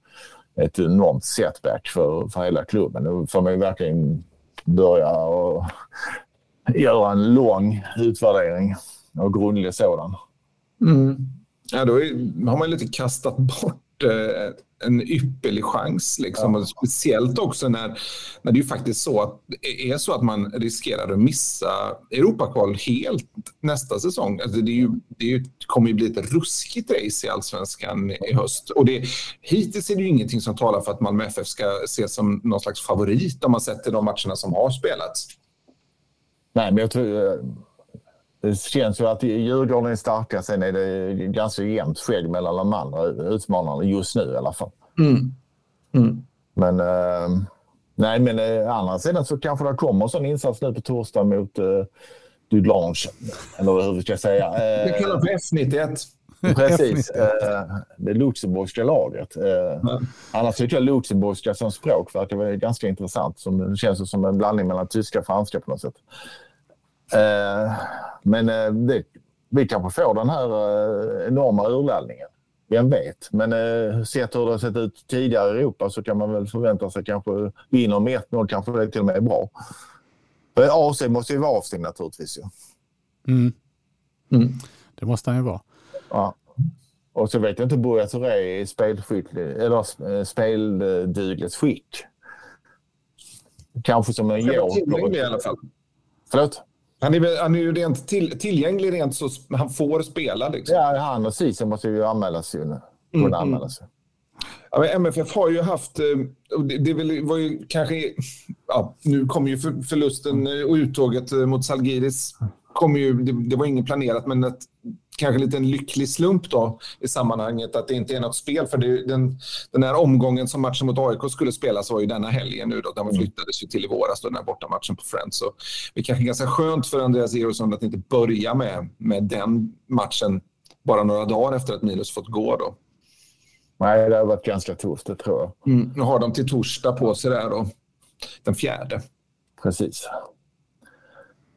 ett enormt setback för, för hela klubben. Nu får man ju verkligen börja och göra en lång utvärdering och grundlig sådan. Mm. Ja, då är, har man lite kastat bort en ypperlig chans. Liksom. Ja. speciellt också när, när det är faktiskt så att, är så att man riskerar att missa Europakval helt nästa säsong. Alltså det, är ju, det är ju, kommer ju bli ett ruskigt race i allsvenskan i höst. Och det, hittills är det ju ingenting som talar för att Malmö FF ska ses som någon slags favorit om man sett till de matcherna som har spelats. Nej, men jag tror... Det känns ju att Djurgården är starka. Sen är det ganska jämnt skägg mellan de andra utmanarna just nu i alla fall. Mm. Mm. Men, eh, nej, men eh, andra sidan så kanske det kommer en sån insats nu på torsdag mot eh, Dudlange. Eller hur ska jag säga? Eh, det kallas för F91. Precis. Eh, det luxemburgska laget. Eh, ja. Annars tycker jag luxemburgska som språk verkar ganska intressant. Som, det känns som en blandning mellan tyska och franska på något sätt. Eh, men eh, det, vi kanske får den här eh, enorma urladdningen. Vem vet? Men eh, sett hur det har sett ut tidigare i Europa så kan man väl förvänta sig kanske vinner med 1-0 kanske det till och med är bra. För AC måste ju vara avstängd naturligtvis. Ja. Mm. Mm. Det måste han ju vara. Ja. Och så vet jag inte Buya Touré i speldugligt skick. Kanske som en Georg. i alla fall. Förlåt? Han är, han är ju rent till, tillgänglig rent så han får spela. Liksom. Ja, han och Ceesay måste ju anmälas ju nu. Mm, mm. Ja, MFF har ju haft, eh, det, det var ju kanske, ja, nu kommer ju förlusten och uttåget eh, mot Salgiris, kom ju, det, det var inget planerat, men ett kanske lite en lycklig slump då i sammanhanget att det inte är något spel. För det, den, den här omgången som matchen mot AIK skulle spelas var ju denna helgen nu då. Den mm. flyttades ju till i våras då, den här bortamatchen på Friends. Så det är kanske ganska skönt för Andreas Erosson att inte börja med, med den matchen bara några dagar efter att Milos fått gå då. Nej, det har varit ganska tufft, det tror jag. Mm, nu har de till torsdag på sig där då, den fjärde. Precis.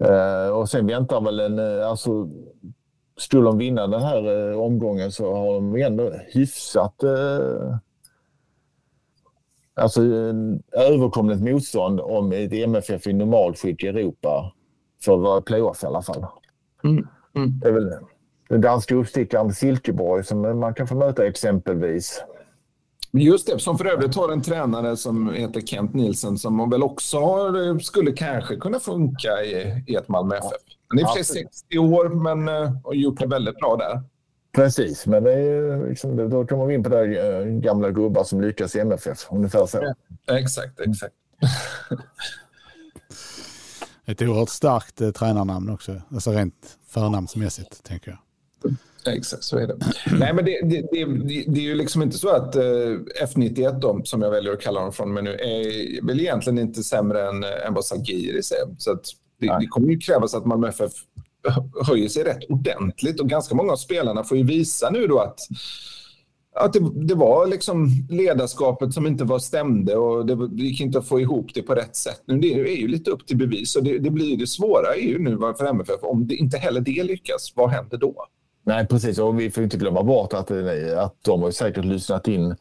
Uh, och sen väntar väl en, uh, alltså skulle de vinna den här eh, omgången så har de ändå hyfsat eh, alltså, överkomligt motstånd om ett MFF i normalskick i Europa för att vara playoff i alla fall. Mm. Mm. Det är väl den danska uppstickaren Silkeborg som man kan få möta exempelvis. Just det, som för övrigt har en tränare som heter Kent Nielsen som väl också har, skulle kanske kunna funka i, i ett Malmö FF. Han är för sig 60 år men uh, har gjort det väldigt bra där. Precis, men det är liksom, då kommer vi in på det uh, gamla gubbar som lyckas i MFF. Ungefär så. Ja, exakt, exakt. Ett oerhört starkt eh, tränarnamn också, alltså rent förnamnsmässigt tänker jag. Exakt, så är det. Nej, men det, det, det, det, är ju liksom inte så att uh, F91, då, som jag väljer att kalla dem från men nu, är väl egentligen inte sämre än, än vad Salgiris är. Så att det, det kommer ju krävas att Malmö FF höjer sig rätt ordentligt och ganska många av spelarna får ju visa nu då att att det, det, var liksom ledarskapet som inte var stämde och det, det gick inte att få ihop det på rätt sätt. Nu det är ju lite upp till bevis och det, det blir det svåra är ju nu för MFF. Om det, inte heller det lyckas, vad händer då? Nej, precis. Och vi får inte glömma bort att, att de har säkert lyssnat in.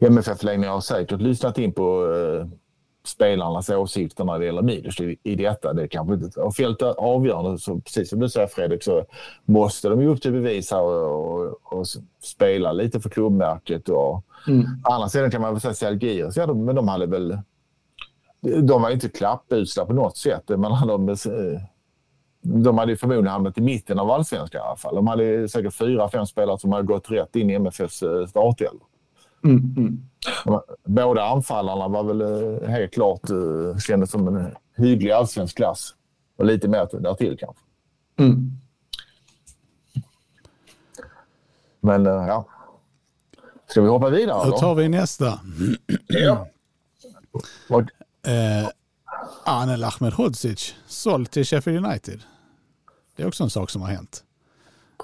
MFF-ledningen har säkert lyssnat in på eh, spelarnas åsikter när det gäller Milos i, i detta. Det kanske inte har fällt avgörande. Så precis som du säger Fredrik så måste de ju upp till bevis här och, och, och spela lite för klubbmärket. Och, mm. Andra sidan kan man väl säga Selgiers, ja, men de hade väl... De var inte klappusla på något sätt. Men de, de hade förmodligen hamnat i mitten av allsvenskan i alla fall. De hade säkert fyra, fem spelare som hade gått rätt in i MFFs eh, startelva. Mm, mm. Båda anfallarna var väl eh, helt klart uh, kändes som en hygglig allsvensk klass. Och lite mer därtill kanske. Mm. Men uh, ja. Ska vi hoppa vidare? Då tar vi nästa. ja. Eh, Anel Ahmedhodzic såld till Sheffield United. Det är också en sak som har hänt.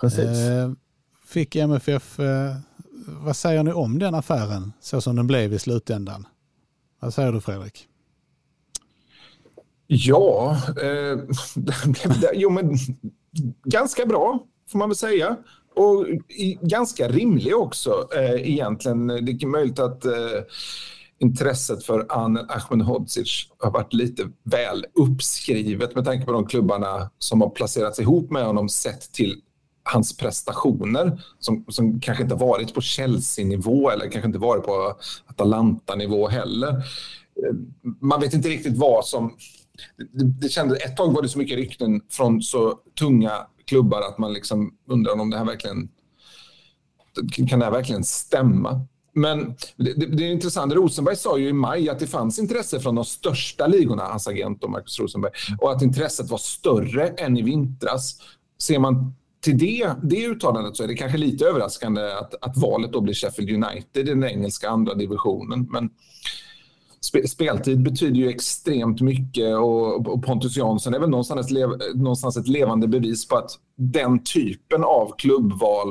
Precis. Eh, fick MFF, eh, vad säger ni om den affären så som den blev i slutändan? Vad säger du Fredrik? Ja, eh, jo, men, ganska bra får man väl säga. Och i, ganska rimlig också eh, egentligen. Det är möjligt att eh, intresset för Anel Ahmedhodzic har varit lite väl uppskrivet med tanke på de klubbarna som har placerats ihop med honom sett till hans prestationer som, som kanske inte varit på Chelsea-nivå eller kanske inte varit på Atalanta-nivå heller. Eh, man vet inte riktigt vad som... Det, det kändes, ett tag var det så mycket rykten från så tunga klubbar att man liksom undrar om det här verkligen... Kan det här verkligen stämma? Men det, det, det, är intressant. Rosenberg sa ju i maj att det fanns intresse från de största ligorna, hans agent och Marcus Rosenberg, och att intresset var större än i vintras. Ser man till det, det uttalandet så är det kanske lite överraskande att, att valet då blir Sheffield United i den engelska andra divisionen. Men spe, speltid betyder ju extremt mycket och, och Pontus Jansson är väl någonstans, lev, någonstans ett levande bevis på att den typen av klubbval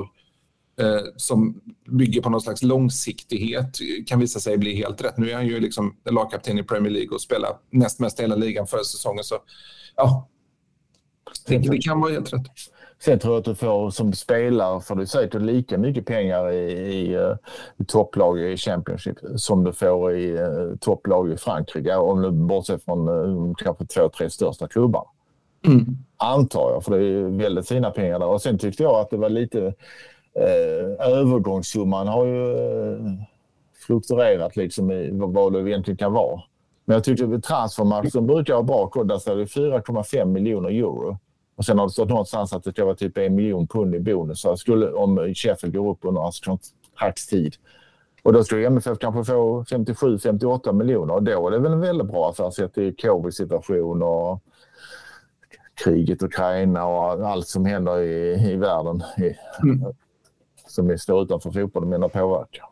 eh, som bygger på någon slags långsiktighet kan visa sig bli helt rätt. Nu är han ju liksom lagkapten i Premier League och spelar näst mest hela ligan förra säsongen. Så ja, det kan vara helt rätt. Sen tror jag att du får som spelare får du säkert lika mycket pengar i, i, uh, i topplag i Championship som du får i uh, topplag i Frankrike. Om du bortser från uh, kanske två, tre största klubbar. Mm. Antar jag, för det är väldigt fina pengar där. Och sen tyckte jag att det var lite uh, övergångssumman har ju uh, fluktuerat liksom i vad det egentligen kan vara. Men jag tyckte att transfermarknaden brukar ha bra koll. Där står det 4,5 miljoner euro. Och sen har det stått någonstans att det ska vara typ en miljon pund i bonus. Så skulle, om Sheffield går upp under hans kontraktstid. Och då skulle MFF kanske få 57-58 miljoner. Och då är det väl en väldigt bra affär sett till covid-situation och kriget i Ukraina och allt som händer i, i världen i, mm. som står utanför fotbollen menar påverkar.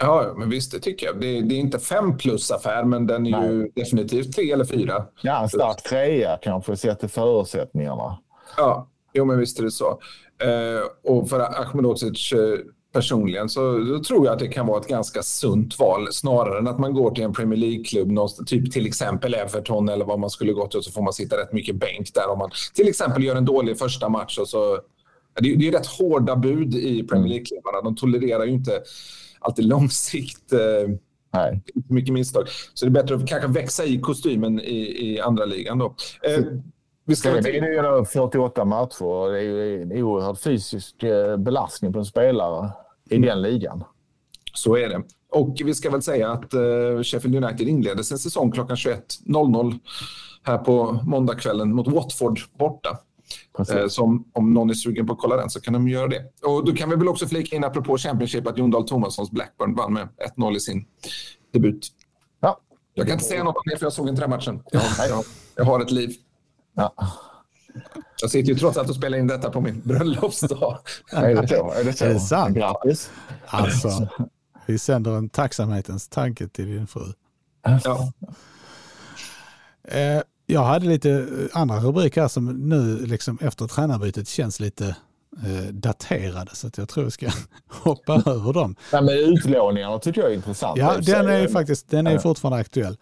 Ja, men visst, det tycker jag. Det, det är inte fem plus-affär, men den är Nej. ju definitivt tre eller fyra. Ja, en stark trea kanske sett till förutsättningarna. Ja, jo, men visst är det så. Eh, och för Ahmedhodzic eh, personligen så tror jag att det kan vara ett ganska sunt val snarare än att man går till en Premier League-klubb, typ till exempel Everton eller vad man skulle gått och så får man sitta rätt mycket bänk där om man till exempel gör en dålig första match och så. Det är, är rätt hårda bud i Premier mm. League-klubbarna. De tolererar ju inte alltid långsikt. Eh, Nej. Mycket misstag. Så det är bättre att kanske växa i kostymen i, i andra ligan då. Eh, vi ska det är ju 48 matcher och det är ju en oerhörd fysisk eh, belastning på en spelare i mm. den ligan. Så är det. Och vi ska väl säga att uh, Sheffield United inledde sin säsong klockan 21.00 här på måndagskvällen mot Watford borta. Eh, så om, någon är sugen på att kolla den så kan de göra det. Och då kan vi väl också flika in apropå Championship att Jon Dahl Tomassons Blackburn vann med 1-0 i sin debut. Ja. Jag kan inte säga något om det för jag såg inte den matchen. Jag, jag, jag har ett liv. Ja. Jag sitter ju trots allt och spelar in detta på min bröllopsdag. är det så? Är det, så? Är det sant? Grattis. Alltså, vi sänder en tacksamhetens tanke till din fru. Ja. Eh, jag hade lite eh, andra rubriker som nu liksom efter tränarbytet känns lite eh, daterade så att jag tror jag ska hoppa över dem. Ja, men utlåningarna tycker jag är intressant. Ja, den är faktiskt den är fortfarande aktuell.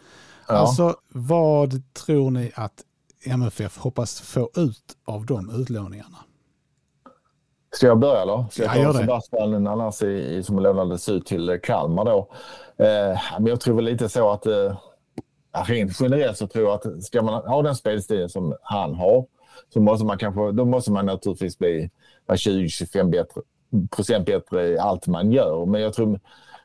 Ja. Alltså, vad tror ni att MFF hoppas få ut av de utlåningarna? Ska jag börja då? Ska jag ta ja, Sebastian Nanasi som lånades ut till Kalmar då? Eh, men jag tror väl lite så att eh, Alltså, rent generellt så tror jag att ska man ha den spelstilen som han har så måste man kanske, då måste man naturligtvis bli 20-25 bättre, procent bättre i allt man gör. Men jag tror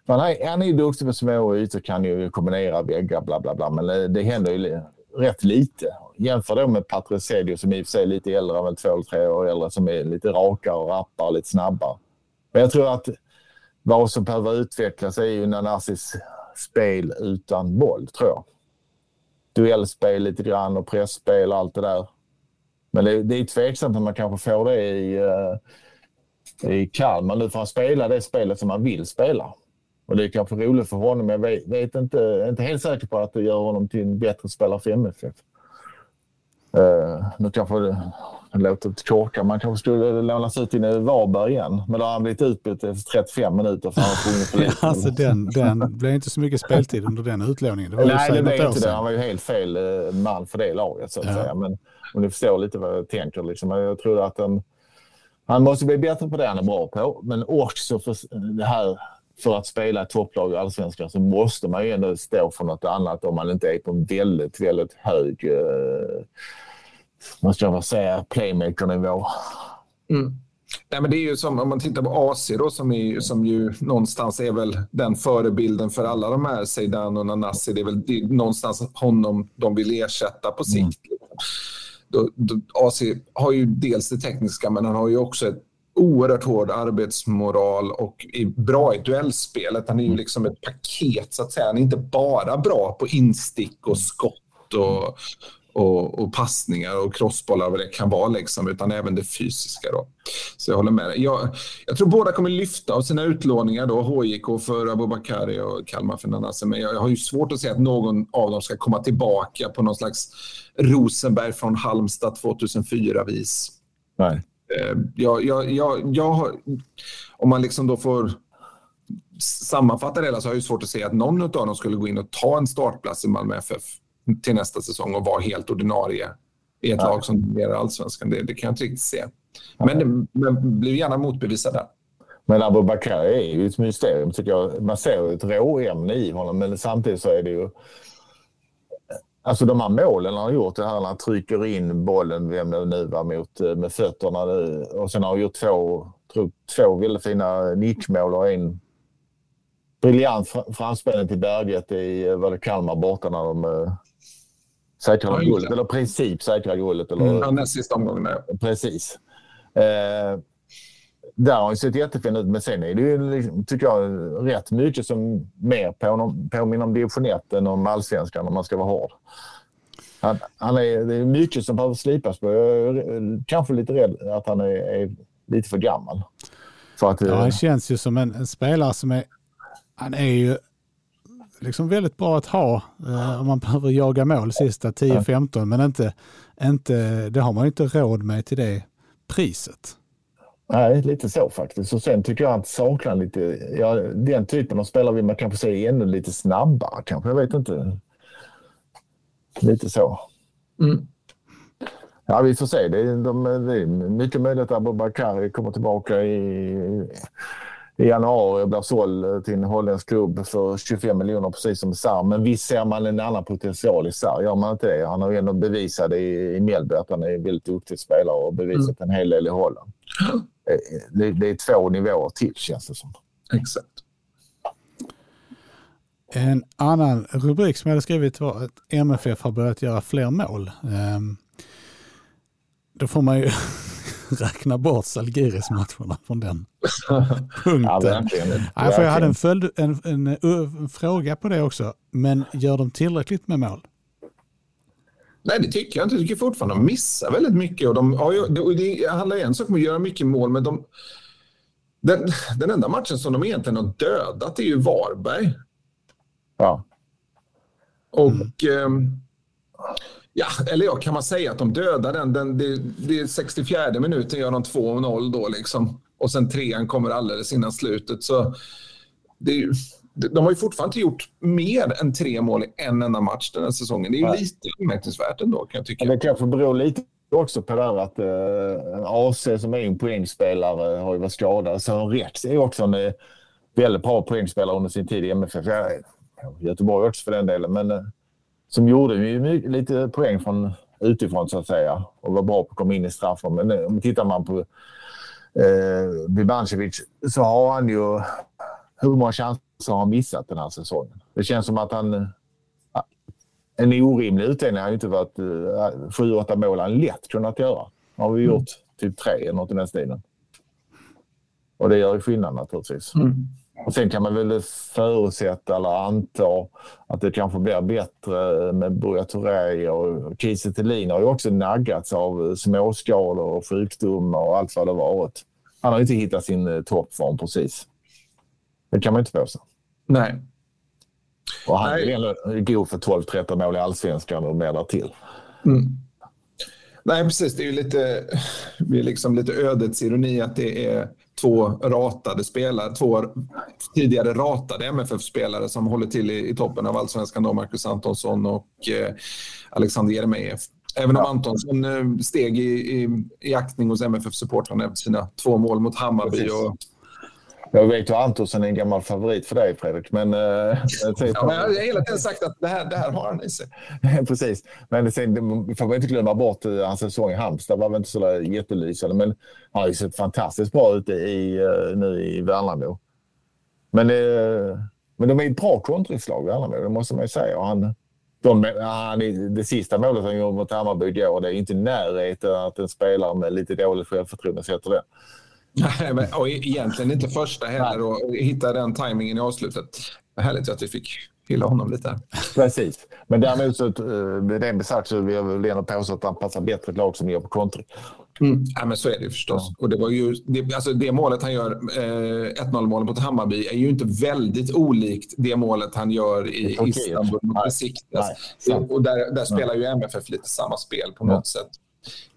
han är, han är duktig på små ytor, kan ju kombinera väggar, bla bla bla. Men eh, det händer ju rätt lite. Jämför då med Patricedio som i och för sig är lite äldre, väl två eller tre år äldre, som är lite rakare och rappare och lite snabbare. Men jag tror att vad som behöver utvecklas är ju Nanassis spel utan boll, tror jag duellspel lite grann och pressspel och allt det där. Men det, det är tveksamt om man kanske får det i, eh, i Kalmar. Nu får han spela det spelet som han vill spela. Och det är kanske roligt för honom, men jag vet, vet inte, är inte helt säker på att det gör honom till en bättre spelare för MFF. Uh, eh, nu kanske det, låtit korka. Man kanske skulle lånas ut till Varberg igen. Men då har han blivit utbytt efter 35 minuter för han har på lite. alltså den, den blev inte så mycket speltid under den utlåningen. Det Nej, det blev inte det. Han var ju helt fel eh, man för det laget så att ja. säga. Men om ni förstår lite vad jag tänker. Liksom. Jag tror att den, han måste bli bättre på det han är bra på. Men också för det här för att spela ett topplag i allsvenskan så måste man ju ändå stå för något annat om man inte är på en väldigt, väldigt hög, eh, måste jag säga, playmaker-nivå. Mm. Nej, men det är ju som om man tittar på AC då, som, är, som ju någonstans är väl den förebilden för alla de här, Zeidan och Nanasi. Det är väl det är någonstans honom de vill ersätta på sikt. Mm. Då, då, AC har ju dels det tekniska, men han har ju också ett oerhört hård arbetsmoral och är bra i duellspelet. Han är ju mm. liksom ett paket så att säga. Han är inte bara bra på instick och skott och, och, och passningar och crossbollar vad det kan vara liksom, utan även det fysiska. Då. Så jag håller med dig. Jag, jag tror båda kommer lyfta av sina utlåningar då, HJK för Abubakari och Kalmar för Nanase, men jag, jag har ju svårt att se att någon av dem ska komma tillbaka på någon slags Rosenberg från Halmstad 2004-vis. Nej. Eh, jag, jag, jag, jag, om man liksom då får sammanfatta det hela så har jag svårt att se att någon av dem skulle gå in och ta en startplats i Malmö FF till nästa säsong och vara helt ordinarie i ett ja. lag som dominerar allsvenskan. Det, det kan jag inte riktigt se. Men, men blir gärna motbevisad där. Men Abubakar är ju ett mysterium tycker jag. Man ser ett råämne i honom men samtidigt så är det ju Alltså de här målen han har gjort, det här när han trycker in bollen, vem det nu var, mot, eh, med fötterna. Och sen har han gjort två, två väldigt fina nickmål och en briljant framspelning till Berget i eh, var det Kalmar borta när de uh, säkrade guldet. Eller princip säkrade guldet. Eller, mm, ja, näst sista omgången. Precis. Uh, där har han sett jättefin ut, men sen är det ju, liksom, tycker jag, rätt mycket som mer påminner om division 1 än om allsvenskan om man ska vara hård. Han, han är, det är mycket som behöver slipas på. Jag är kanske lite rädd att han är, är lite för gammal. För att, ja, han känns ju som en, en, spelare som är... Han är ju liksom väldigt bra att ha eh, om man behöver jaga mål sista 10-15, men inte, inte, det har man ju inte råd med till det priset. Nej, lite så faktiskt. Och sen tycker jag att saknar lite, ja, den typen av spelare vill man kanske se ännu lite snabbare kanske, jag vet inte. Lite så. Mm. Ja, vi får se. Det är, de, det är mycket möjligt att Abubakari kommer tillbaka i, i januari och blir såld till en holländsk klubb för 25 miljoner precis som Sarr. Men visst ser man en annan potential i Sarr, gör man inte det? Han har ju ändå bevisat i, i Mjällby att han är en väldigt duktig spelare och bevisat mm. en hel del i Holland. Eh, det, det är två nivåer till känns det som. Exakt. En annan rubrik som jag hade skrivit var att MFF har börjat göra fler mål. Um, då får man ju räkna bort Salgiris-matcherna från den punkten. Ja, för jag hade en, följd, en, en, en, fråga på det också. Men gör de tillräckligt med mål? Nej, det tycker jag inte. Jag tycker fortfarande de missar väldigt mycket. Och de har ju, det handlar en sak om att göra mycket mål, men de, den, den enda matchen som de egentligen har dödat är ju Varberg. Ja. Och... Mm. Eh, ja, eller ja, kan man säga att de dödar den? den det, det är 64 minuten gör de 2-0 då liksom. Och sen trean kommer alldeles innan slutet. Så det ju de har ju fortfarande inte gjort mer än tre mål i en enda match den här säsongen. Det är ju Nej. lite anmärkningsvärt ändå kan jag tycka. det kanske beror lite också på det här att eh, AC som är en poängspelare har ju varit skadad. Så Rex är också en eh, väldigt bra poängspelare under sin tid i MFF. Ja, Göteborg också för den delen. Men eh, som gjorde ju lite poäng från utifrån så att säga och var bra på att komma in i straffen. Men om tittar man på eh, Bibancevic så har han ju hur många chanser har han missat den här säsongen? Det känns som att han... En orimlig utdelning har ju inte varit... Eh, sju, åtta mål han lätt kunnat göra. har vi gjort mm. typ tre eller något i den stilen. Och det gör ju skillnad naturligtvis. Mm. Och sen kan man väl förutsätta eller anta att det kanske blir bättre med Buya Touré och Kiese Thelin har ju också naggats av småskador och sjukdomar och allt vad det varit. Han har inte hittat sin eh, toppform precis. Det kan man inte påstå. Nej. Och han Nej. är god för 12-13 mål i allsvenskan och mer därtill. Mm. Nej, precis. Det är ju lite, det är liksom lite ödets ironi att det är två ratade spelare, två tidigare ratade MFF-spelare som håller till i, i toppen av allsvenskan. Då, Marcus Antonsson och eh, Alexander Jeremejeff. Även om Antonsson eh, steg i, i, i aktning hos MFF-supportrarna efter sina två mål mot Hammarby. Och... Jag vet ju Antonsson är en gammal favorit för dig Fredrik. Men, äh, ja, jag har hela tiden sagt att det här, det här har han i sig. Precis. Men sen får man inte glömma bort uh, hans säsong i Halmstad. var väl inte så jättelysande. Men han har ju sett fantastiskt bra ut i, uh, nu i Värnamo. Men, uh, men de är ett bra kontringslag, Värnamo. Det måste man ju säga. Och han, de, han, det sista målet han gjorde mot Hammarby igår, det är inte i närheten att en spelare med lite dåligt självförtroende sätter det. Nej, men, och egentligen inte första heller och hitta den tajmingen i avslutet. Härligt att vi fick hylla honom lite. Precis. Men däremot så, med det sagt så vill jag väl ändå påstå att han passar bättre ett lag som gör på kontring. Mm. Ja, men så är det förstås. Ja. Och det, var ju, det, alltså det målet han gör, eh, 1-0 målet mot Hammarby, är ju inte väldigt olikt det målet han gör i Istanbul mot Besiktas. Och där, där spelar ju MFF lite samma spel på något ja. sätt.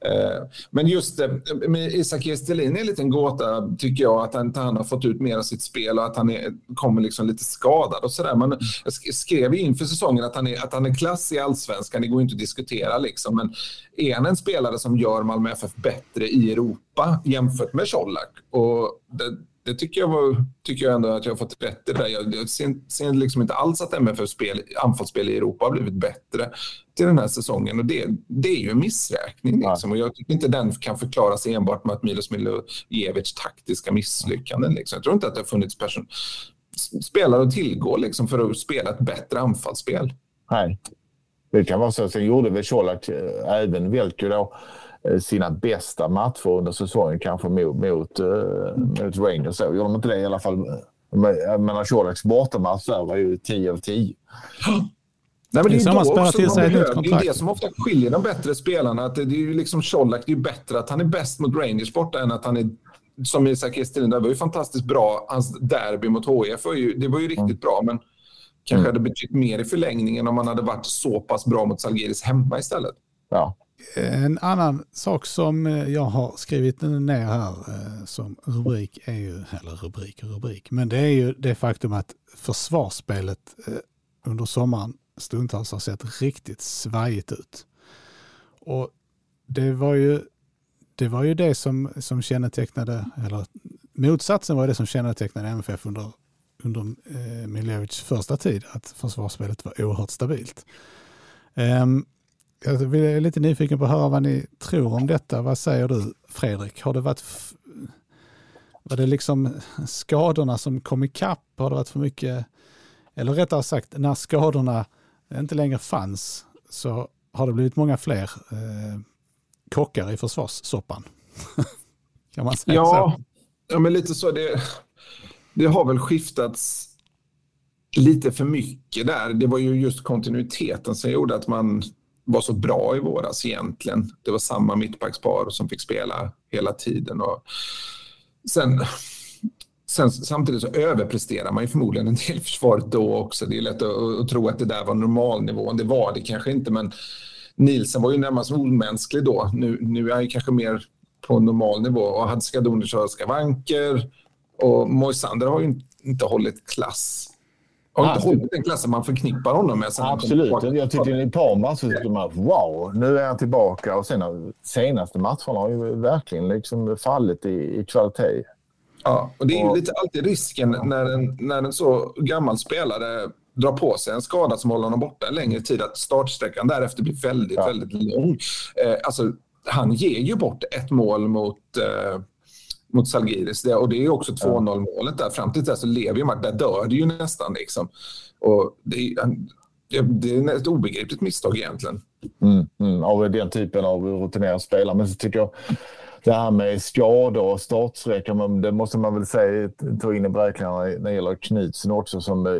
Eh, men just eh, med Isak Estelin är en liten gåta, tycker jag, att han inte har fått ut mer av sitt spel och att han är, kommer liksom lite skadad och sådär. Men jag skrev inför säsongen att han är, att han är klass i allsvenskan, det går inte att diskutera liksom. Men är han en spelare som gör Malmö FF bättre i Europa jämfört med Colak? Och det, det tycker jag, var, tycker jag ändå att jag har fått rätt i. Det. Jag ser, ser liksom inte alls att MFFs spel, anfallsspel i Europa har blivit bättre till den här säsongen. Och det, det är ju en missräkning. Liksom. Och jag tycker inte den kan förklaras enbart med att Milos Milojevic taktiska misslyckanden. Liksom. Jag tror inte att det har funnits person, spelare att tillgå liksom, för att spela ett bättre anfallsspel. Nej, det kan vara så. Sen gjorde väl Colak äh, även Velko då Eh, sina bästa matcher under säsongen kanske mot, mot, uh, mot Rangers. Gjorde de inte det i alla fall? Jag menar Colaks bortamatch där var ju 10 av 10. Nej, men det, är det, är till sig det är det som ofta skiljer de bättre spelarna. Att det, är ju liksom Colak, det är bättre att han är bäst mot Rangers borta än att han är som Isak Estelin. Det var ju fantastiskt bra. Hans derby mot HIF var ju, det var ju riktigt mm. bra. Men kanske mm. hade betytt mer i förlängningen om han hade varit så pass bra mot Salgeris hemma istället. Ja, en annan sak som eh, jag har skrivit ner här eh, som rubrik är ju, eller rubrik och rubrik, men det är ju det faktum att försvarsspelet eh, under sommaren stundtals har sett riktigt svajigt ut. Och det var ju det, var ju det som, som kännetecknade, eller motsatsen var det som kännetecknade MFF under, under eh, Miljevics första tid, att försvarsspelet var oerhört stabilt. Um, jag är lite nyfiken på att höra vad ni tror om detta. Vad säger du Fredrik? Har det varit var det liksom skadorna som kom ikapp? Har det varit för mycket? Eller rättare sagt, när skadorna inte längre fanns så har det blivit många fler eh, kockar i försvarssoppan. kan man säga ja, så? Ja, men lite så. Det, det har väl skiftats lite för mycket där. Det var ju just kontinuiteten som gjorde att man var så bra i våras egentligen. Det var samma mittbackspar som fick spela hela tiden. Och sen, sen, samtidigt så överpresterar man ju förmodligen en del försvaret då också. Det är lätt att, att tro att det där var normalnivån. Det var det kanske inte, men Nielsen var ju närmast omänsklig då. Nu, nu är han ju kanske mer på normal nivå och Hadzikadunic och skavanker och Moisander har ju inte hållit klass har inte hållit den klassen man förknippar honom med. Absolut. Jag tyckte i ett par matcher så man wow, nu är han tillbaka. Och sen senaste matcherna har ju verkligen liksom fallit i, i kvalitet. Ja, och det är ju lite alltid risken när en, när en så gammal spelare drar på sig en skada som håller honom borta en längre tid, att startsträckan därefter blir väldigt, ja. väldigt lång. Eh, alltså, han ger ju bort ett mål mot eh, mot Salgiris. Det, och det är också 2-0 målet där. Fram till dess så lever ju matchen. Där dör det ju nästan. Liksom. Och det, det, är ett obegripligt misstag egentligen. Mm, mm, av den typen av rutinerade spelare. Men så tycker jag det här med skador och startsträcka, det måste man väl säga ta in i beräkningarna när det gäller Knutsen också som eh,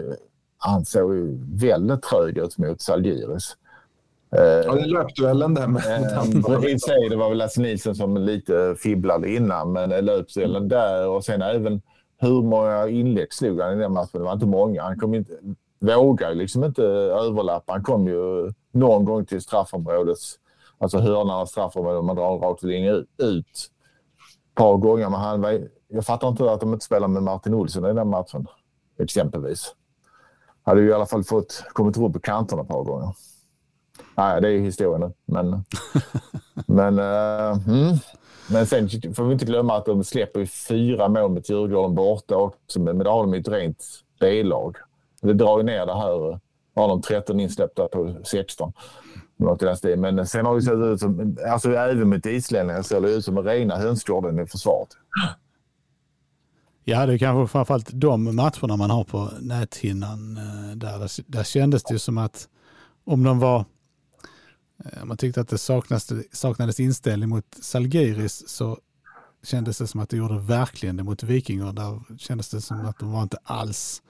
han såg väldigt trög ut mot Salgiris. Ja, det är löpduellen där med eh, I sig, det var väl Lasse Nilsson som lite fibblade innan, men löpduellen mm. där och sen även hur många inlägg slog han i den matchen? Det var inte många. Han kom inte, vågade liksom inte överlappa. Han kom ju någon gång till straffområdets Alltså hörnan och straffområdet, man drar en rak linje ut. Ett par gånger, men han var, jag fattar inte att de inte spelar med Martin Olsson i den matchen, exempelvis. Hade ju i alla fall fått kommit upp på kanterna ett par gånger. Nej, det är historia nu. Men, men, uh, mm. men sen får vi inte glömma att de släpper fyra mål med Djurgården borta också. Men då har de ett rent B-lag. Det drar ju ner det här. Har de 13 insläppta på 16. Något i den stilen. Men sen har det sett ut som, alltså även med islänningar ser det ut som rena hönsgården i försvaret. Ja, det är kanske framförallt de matcherna man har på näthinnan. Eh, där, där kändes det ju som att om de var Eh, man tyckte att det saknades, saknades inställning mot Salgiris så kändes det som att det gjorde verkligen det mot Vikingar. Där kändes det som att de var inte alls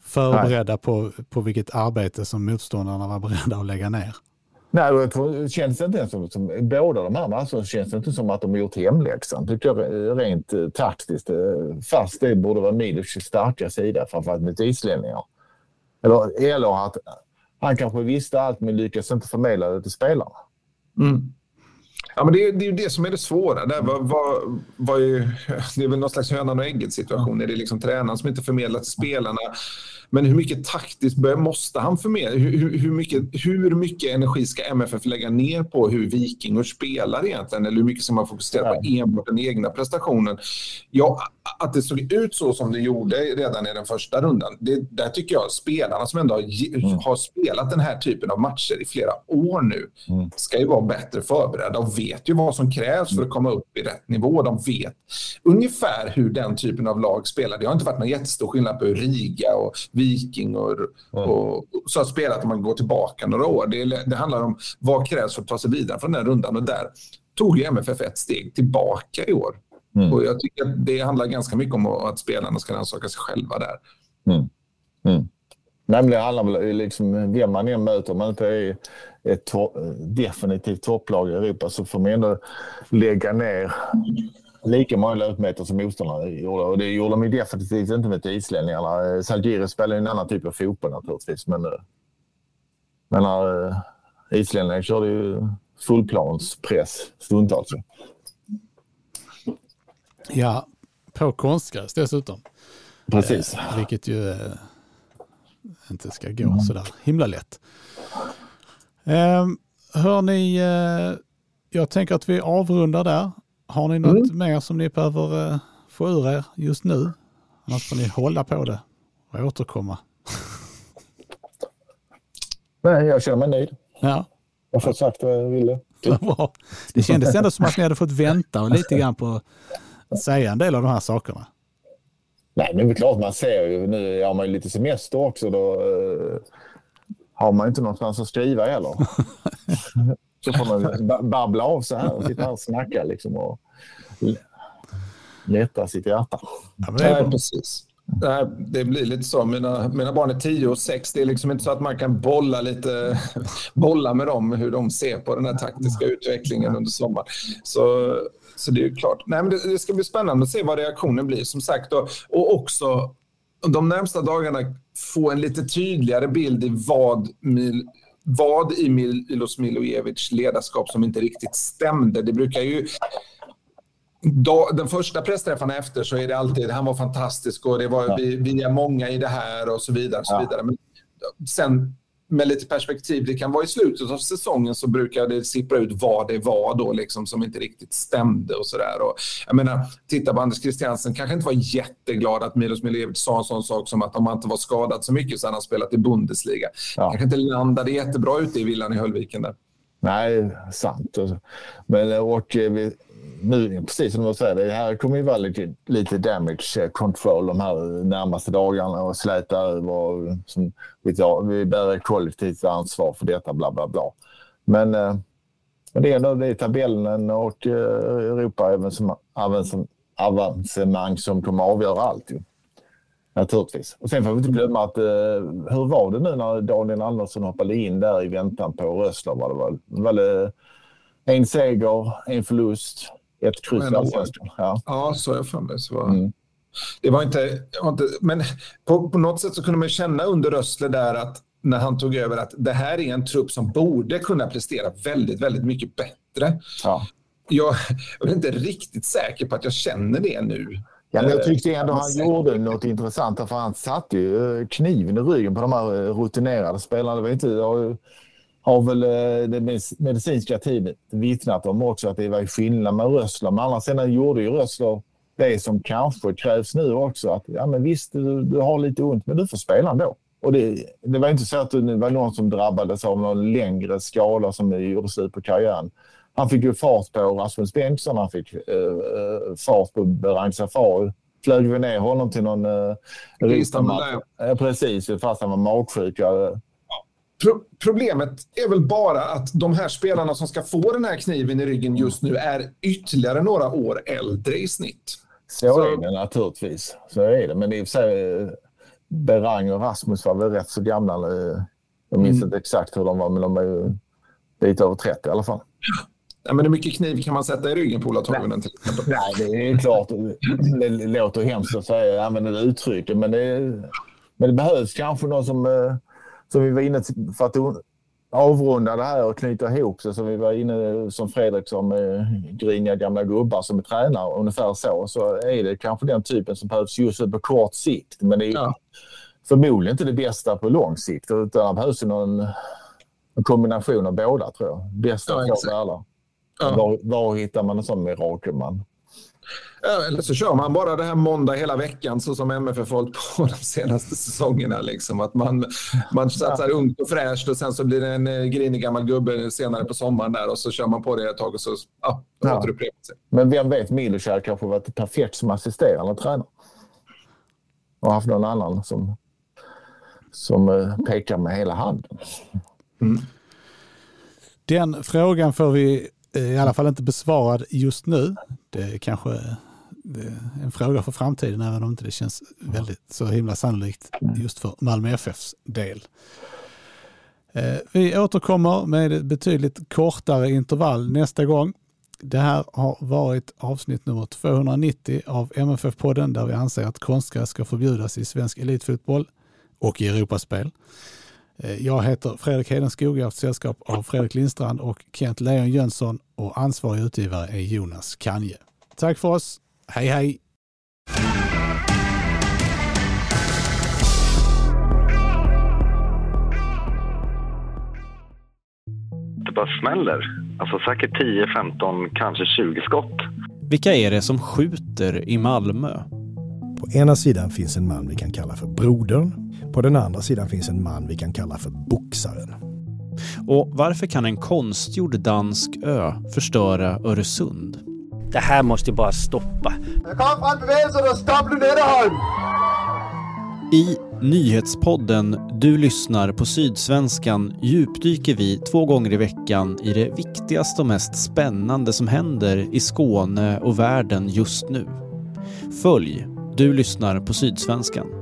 förberedda på, på vilket arbete som motståndarna var beredda att lägga ner. Nej, tror, känns det inte som, som båda de här matcherna känns det inte som att de har gjort hemläxan. Tycker jag rent uh, taktiskt. Fast det borde vara Milos starka sida, framförallt mot islänningar. Eller, eller att han kanske visste allt men lyckas inte förmedla det till spelarna. Mm. Ja, men det, är, det är ju det som är det svåra. Det, var, var, var ju, det är väl någon slags hönan och ägget situation. Är det liksom tränaren som inte förmedlar till spelarna? Men hur mycket taktiskt måste han förmedla? Hur, hur, mycket, hur mycket energi ska MFF lägga ner på hur Vikingur spelar egentligen? Eller hur mycket ska man fokusera på enbart den egna prestationen? Ja, att det såg ut så som det gjorde redan i den första rundan, det, där tycker jag spelarna som ändå har, mm. har, spelat den här typen av matcher i flera år nu mm. ska ju vara bättre förberedda och vet ju vad som krävs för att komma upp i rätt nivå. De vet ungefär hur den typen av lag spelar. Det har inte varit någon jättestor skillnad på Riga och Viking och, mm. och, så har spelat om man går tillbaka några år. Det, det, handlar om vad krävs för att ta sig vidare från den rundan och där tog ju MFF ett steg tillbaka i år. Mm. Och jag tycker att det handlar ganska mycket om att spelarna ska rannsaka sig själva där. Mm. Mm. Nej, det handlar väl liksom vem man än möter. Om man inte är ett to definitivt topplag i Europa så får man ändå lägga ner lika många löpmeter som motståndarna gjorde. Och det gjorde de definitivt inte med islänningarna. Salgiris spelar en annan typ av fotboll naturligtvis. Men, eh, men äh, islänningarna körde ju fullplanspress stundtals. Ja, på konstgräs dessutom. Precis. Eh, vilket ju eh, inte ska gå mm. sådär himla lätt. Eh, hör ni, eh, jag tänker att vi avrundar där. Har ni något mm. mer som ni behöver eh, få ur er just nu? Annars får ni hålla på det och återkomma. Nej, jag känner mig nöjd. Ja. Jag har fått sagt vad jag ville. Bra. Det kändes ändå som att ni hade fått vänta lite grann på att säga en del av de här sakerna. Nej, men det är klart man ser ju. Nu har man ju lite semester också. Då uh, har man inte någonstans att skriva heller. Så får man babbla av så här och sitta här och snacka liksom och lätta sitt hjärta. Ja, Nej, precis. Det blir lite så. Mina, mina barn är 10 och 6. Det är liksom inte så att man kan bolla lite bolla med dem hur de ser på den här taktiska utvecklingen under sommaren. Så, så det är ju klart. Nej, men det, det ska bli spännande att se vad reaktionen blir som sagt. Och, och också de närmsta dagarna få en lite tydligare bild i vad vad i Milos Milojevic ledarskap som inte riktigt stämde. Det brukar ju då, den första pressträffen efter så är det alltid han var fantastisk och det var, ja. vi, vi är många i det här och så vidare. Och så vidare. Men sen med lite perspektiv, det kan vara i slutet av säsongen så brukar det sippra ut vad det var då liksom som inte riktigt stämde och sådär. Jag menar, titta på Anders Christiansen, kanske inte var jätteglad att Milos Milevic sa en sån sak som att om han inte var skadad så mycket så hade han spelat i Bundesliga. Ja. Kanske inte landade jättebra ute i villan i Höllviken där. Nej, sant. Men och eh, nu, precis som du säger, det här kommer ju vara lite, lite damage eh, control de här närmaste dagarna och släta över. Som, vi bär kollektivt ansvar för detta, bla bla bla. Men, eh, men det är ändå det är tabellen och eh, Europa avancemang som kommer att avgöra allt. Ju. Naturligtvis. Och sen får vi inte glömma att eh, hur var det nu när Daniel Andersson hoppade in där i väntan på Rössler? Var det, var, var det eh, en seger, en förlust, ett kryss allsvenskan. Ja. ja, så jag för mig. Så var... Mm. Det var inte, men på, på, något sätt så kunde man känna under Rössle där att när han tog över att det här är en trupp som borde kunna prestera väldigt, väldigt mycket bättre. Ja. Jag, jag är inte riktigt säker på att jag känner det nu. Ja, men jag tyckte ändå han gjorde något intressant för han satte ju eh, kniven i ryggen på de här eh, rutinerade spelarna. Det var inte, har, väl eh, det medicinska teamet vittnat om också att det var skillnad med Rössler. Men andra sidan gjorde ju Rössler det som kanske krävs nu också. Att, ja, men visst, du, du har lite ont, men du får spela ändå. Och det, det var inte så att det var någon som drabbades av någon längre skada som gjorde slut på karriären. Han fick ju fart på Rasmus Bengtsson, han fick uh, fart på Berang Safari. Flög vi ner honom till någon riksdagsmatch. Uh, precis, fast han var magsjuk. Pro problemet är väl bara att de här spelarna som ska få den här kniven i ryggen just nu är ytterligare några år äldre i snitt. Så, så... är det naturligtvis. Så är det. Men i och för sig, Berang och Rasmus var väl rätt så gamla. Jag minns mm. inte exakt hur de var, men de är ju lite över 30 i alla fall. Ja, men hur mycket kniv kan man sätta i ryggen på Ola Toivonen? Nej, det är klart. Det låter hemskt att säga, använda det uttrycket, men det, men det behövs kanske någon som, eh, som vi var inne för att avrunda det här och knyta ihop det som vi var inne som Fredrik som eh, griniga gamla gubbar som är tränare, ungefär så, så är det kanske den typen som behövs just på kort sikt. Men det är ja. förmodligen inte det bästa på lång sikt, utan det behövs någon en kombination av båda tror jag. Bästa ja, två världar. Ja. Var, var hittar man en sån mirakelman? Ja, eller så kör man bara det här måndag hela veckan så som MFF har hållit på de senaste säsongerna. Liksom. Att man, man satsar ja. ungt och fräscht och sen så blir det en eh, grinig gammal gubbe senare på sommaren där och så kör man på det ett tag och så ja, ja. återupprepar sig. Men vem vet, Milokär kanske varit perfekt som assisterande tränare. Och haft någon annan som, som eh, pekar med hela handen. Mm. Den frågan får vi i alla fall inte besvarad just nu. Det är kanske en fråga för framtiden, även om inte det känns väldigt så himla sannolikt just för Malmö FFs del. Eh, vi återkommer med ett betydligt kortare intervall nästa gång. Det här har varit avsnitt nummer 290 av MFF-podden där vi anser att konstgräs ska förbjudas i svensk elitfotboll och i Europaspel. Eh, jag heter Fredrik Hedenskog, jag har haft sällskap av Fredrik Lindstrand och Kent Leon Jönsson och ansvarig utgivare är Jonas Kanje. Tack för oss, hej hej! Det bara smäller. Alltså säkert 10, 15, kanske 20 skott. Vilka är det som skjuter i Malmö? På ena sidan finns en man vi kan kalla för brodern på den andra sidan finns en man vi kan kalla för boxaren. Och varför kan en konstgjord dansk ö förstöra Öresund? Det här måste bara stoppa. I nyhetspodden Du lyssnar på Sydsvenskan djupdyker vi två gånger i veckan i det viktigaste och mest spännande som händer i Skåne och världen just nu. Följ Du lyssnar på Sydsvenskan.